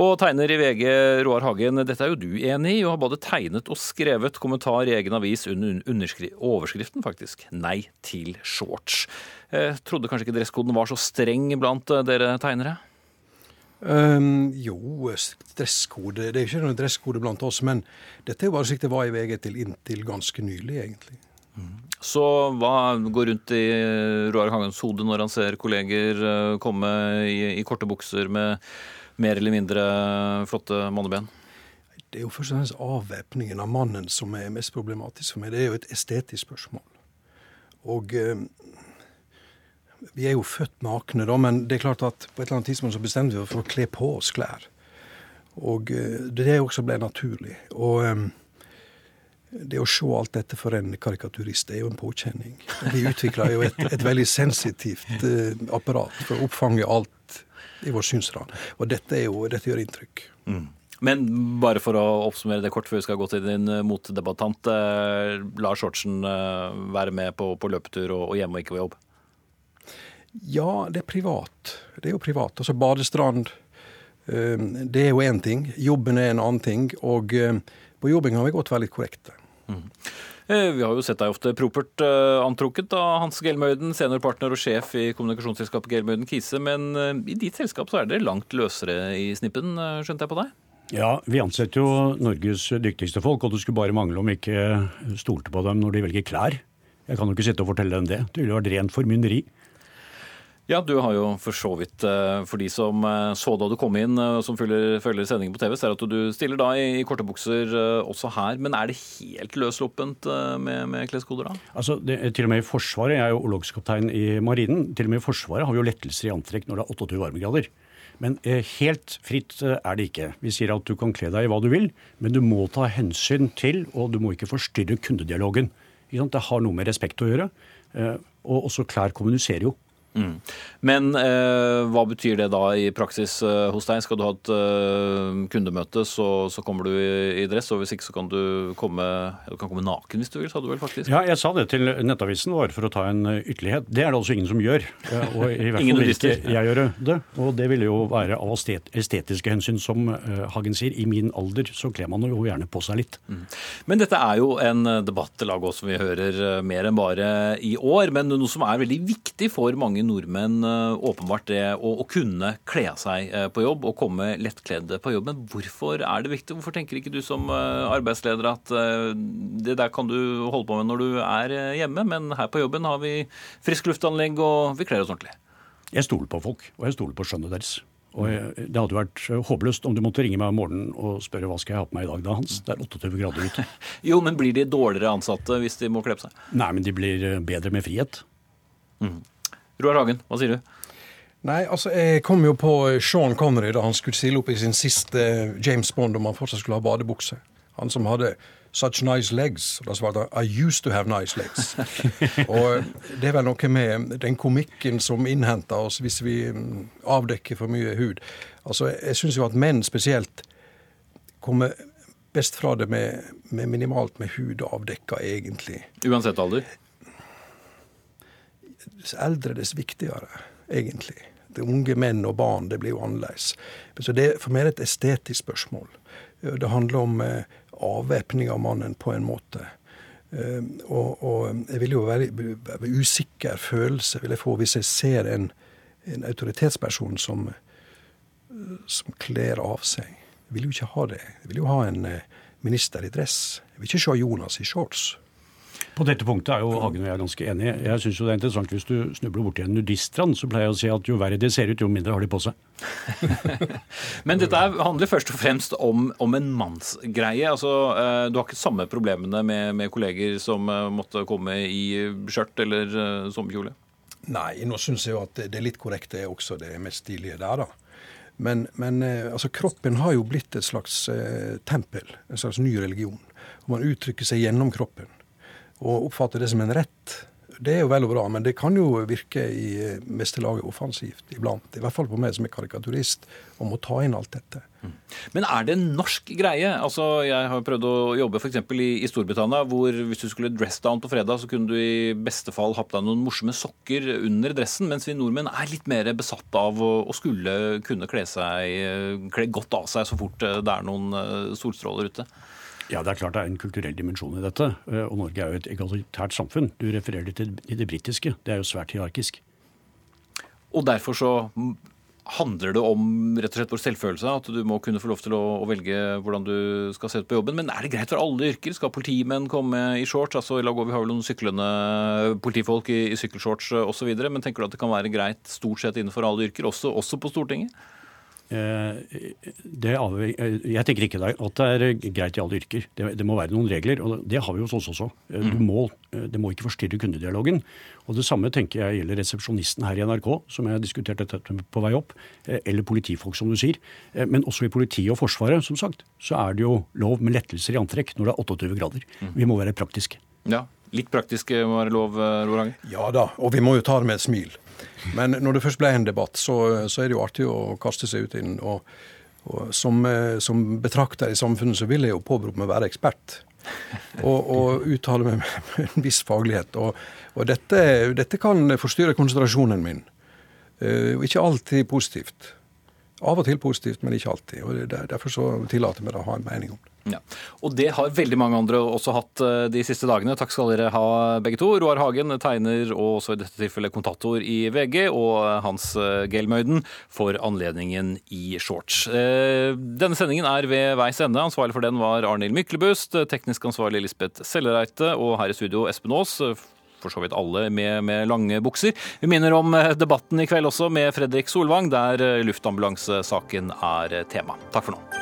Og tegner i VG, Roar Hagen, dette er jo du enig i, og har både tegnet og skrevet kommentar i egen avis under overskriften, faktisk, 'Nei til shorts'. Jeg trodde kanskje ikke dresskoden var så streng blant eh, dere tegnere? Um, jo, dresskode Det er jo ikke noen dresskode blant oss, men dette er jo bare slik det var i VG til inntil ganske nylig, egentlig. Så hva går rundt i Roar Hagens hode når han ser kolleger eh, komme i, i korte bukser med mer eller mindre flotte manneben? Det er jo først og fremst avvæpningen av mannen som er mest problematisk for meg. Det er jo et estetisk spørsmål. Og eh, vi er jo født nakne, da, men det er klart at på et eller annet tidspunkt så bestemte vi oss for å kle på oss klær. Og eh, det også ble naturlig. Og eh, det å se alt dette for en karikaturist er jo en påkjenning. Vi utvikla jo et, et, veldig sensitivt eh, apparat for å oppfange alt i vår synsrand. Og dette, jo, dette gjør inntrykk. Mm. Men bare for å oppsummere det kort før vi skal gå til din eh, motdebattant. Eh, lar shortsen eh, være med på, på løpetur og, og, hjemme og ikke på jobb? Ja, det er privat. Det er jo privat. Altså badestrand, eh, det er jo én ting. Jobben er en annen ting. Og eh, på jobben har vi gått veldig korrekte. Mm. Vi har jo sett deg ofte propert uh, antrukket av Hans Gelmøyden, seniorpartner og sjef i kommunikasjonsselskapet Gelmøyden Kise. Men uh, i ditt selskap så er dere langt løsere i snippen, skjønte jeg på deg? Ja, vi ansetter jo Norges dyktigste folk, og det skulle bare mangle om ikke stolte på dem når de velger klær. Jeg kan jo ikke sitte og fortelle dem det. Det ville vært rent formynderi. Ja, du har jo for så vidt, eh, for de som eh, så da du kom inn, og som følger, følger sendingen på TV, ser at du stiller da i korte bukser også her. Men er det helt løssluppent med, med kleskoder da? Altså, det, til og med i Forsvaret, jeg er jo orlogskaptein i Marinen, til og med i Forsvaret har vi jo lettelser i antrekk når det er 28 varmegrader. Men helt fritt er det ikke. Vi sier at du kan kle deg i hva du vil, men du må ta hensyn til, og du må ikke forstyrre kundedialogen. Det har noe med respekt å gjøre. Og også klær kommuniserer jo. Mm. Men eh, hva betyr det da i praksis eh, hos deg? Skal du ha et eh, kundemøte, så, så, kommer du i, i, dress. Og hvis ikke så kan du komme, du kan komme naken hvis du vil, sa du vel faktisk? Ja, jeg sa det til Nettavisen vår for å ta en eh, ytterlighet. Det er det altså ingen som gjør. Og i hvert fall vil ikke jeg gjøre det. Og det ville jo være av estetiske hensyn, som uh, Hagen sier. I min alder så kler man jo gjerne på seg litt. Mm. Men dette er jo en debatt lag som vi hører mer enn bare i år. Men noe som er veldig viktig for mange mange nordmenn eh, åpenbart det å, å kunne kle av seg eh, på jobb og komme lettkledde på jobb. Men hvorfor er det viktig? Hvorfor tenker ikke du som eh, arbeidsleder at det der kan du holde på med når du er hjemme, men her på jobben har vi frisk luftanlegg og vi kler oss ordentlig? Jeg stoler på folk, og jeg stoler på skjønnet deres. Og Det hadde vært håpløst om du måtte ringe meg om morgenen og spørre hva skal jeg ha på meg i dag. da, Hans? Det er 28 grader ute. jo, men blir de dårligere ansatte hvis de må kle på seg? Nei, men de blir bedre med frihet. Mm. Roar Hagen, hva sier du? Nei, altså Jeg kom jo på Sean Connery da han skulle stille opp i sin siste James Bond om han fortsatt skulle ha badebukse. Han som hadde 'such nice legs'. Og da svarte han 'I used to have nice legs'. og det er vel noe med den komikken som innhenter oss hvis vi mm, avdekker for mye hud. Altså, Jeg syns jo at menn spesielt kommer best fra det med, med minimalt med hud avdekka, egentlig. Uansett alder? Dess eldre, dess viktigere, egentlig. Det unge menn og barn, det blir jo annerledes. Så det for meg er et estetisk spørsmål. Det handler om eh, avvæpning av mannen på en måte. Eh, og, og jeg vil jo være, være, usikker følelse vil jeg få hvis jeg ser en, en autoritetsperson som, som kler av seg. Jeg vil jo ikke ha det. Jeg vil jo ha en eh, minister i dress. Jeg vil ikke se Jonas i shorts. På dette punktet er jo Hagen og jeg ganske enige. Jeg syns det er interessant hvis du snubler borti en nudiststrand, så pleier jeg å si at jo verre det ser ut, jo mindre har de på seg. Men dette handler først og fremst om, om en mannsgreie. Altså, eh, du har ikke samme problemene med, med kolleger som eh, måtte komme i skjørt eller eh, sommerkjole? Nei, nå syns jeg jo at det er litt korrekt, det er også det mest stilige der, da. Men, men altså, kroppen har jo blitt et slags eh, tempel, en slags ny religion. Og man uttrykker seg gjennom kroppen og oppfatter det som en rett. Det er jo vel og bra, men det kan jo virke i meste laget offensivt iblant. I hvert fall på meg som er karikaturist, om å ta inn alt dette. Mm. Men er det en norsk greie? Altså, Jeg har prøvd å jobbe f.eks. I, i Storbritannia, hvor hvis du skulle dress down på fredag, så kunne du i beste fall ha på deg noen morsomme sokker under dressen, mens vi nordmenn er litt mer besatt av å, å skulle kunne kle, seg, kle godt av seg så fort det er noen eh, solstråler ute. Ja, Det er klart det er en kulturell dimensjon i dette. Eh, og Norge er jo et egalitært samfunn. Du refererer til det britiske. Det er jo svært hierarkisk. Og derfor så handler det om rett og slett vår selvfølelse. At du må kunne få lov til å, å, velge hvordan du skal se ut på jobben. Men er det greit for alle yrker? Skal politimenn komme i shorts? Altså, I lag vi har vel noen syklende politifolk i, i sykkelshorts osv. Men tenker du at det kan være greit stort sett innenfor alle yrker, også, også på Stortinget? Eh, jeg tenker ikke at det er greit i alle yrker. Det, det, må være noen regler, og det har vi hos oss også. Eh, mm. Må, eh, det må ikke forstyrre kundedialogen. Og Det samme tenker jeg gjelder resepsjonisten her i NRK, som jeg har diskutert dette på vei opp, eller politifolk, som du sier. Men også i politiet og Forsvaret, som sagt, så er det jo lov med lettelser i antrekk når det er 28 grader. Mm. Vi må være praktiske. Ja, Litt praktiske må være lov, Roranger? Ja da, og vi må jo ta det med et smil. Men når det først ble en debatt, så, så er det jo artig å kaste seg ut inn. Og, og som, eh, som, betrakter i samfunnet så vil jeg jo påberope meg å være ekspert. Og, og uttale meg med en viss faglighet. Og, og dette, dette, kan forstyrre konsentrasjonen min. Uh, ikke alltid positivt. Av og til positivt, men ikke alltid. og Derfor så tillater jeg meg å ha en mening om det. Ja. Og det har veldig mange andre også hatt eh, de siste dagene. Takk skal dere ha begge to. Roar Hagen, tegner og også i dette tilfellet kommentator i VG, og Hans eh, Gelmøyden for anledningen i shorts. Eh, denne sendingen er ved veis ende. Ansvarlig for den var Arnhild Myklebust, teknisk ansvarlig Lisbeth Sellereite, og her i studio Espen Aas. for så vidt alle med, med lange bukser. Vi minner om debatten i kveld også med Fredrik Solvang, der luftambulansesaken er tema. Takk for nå.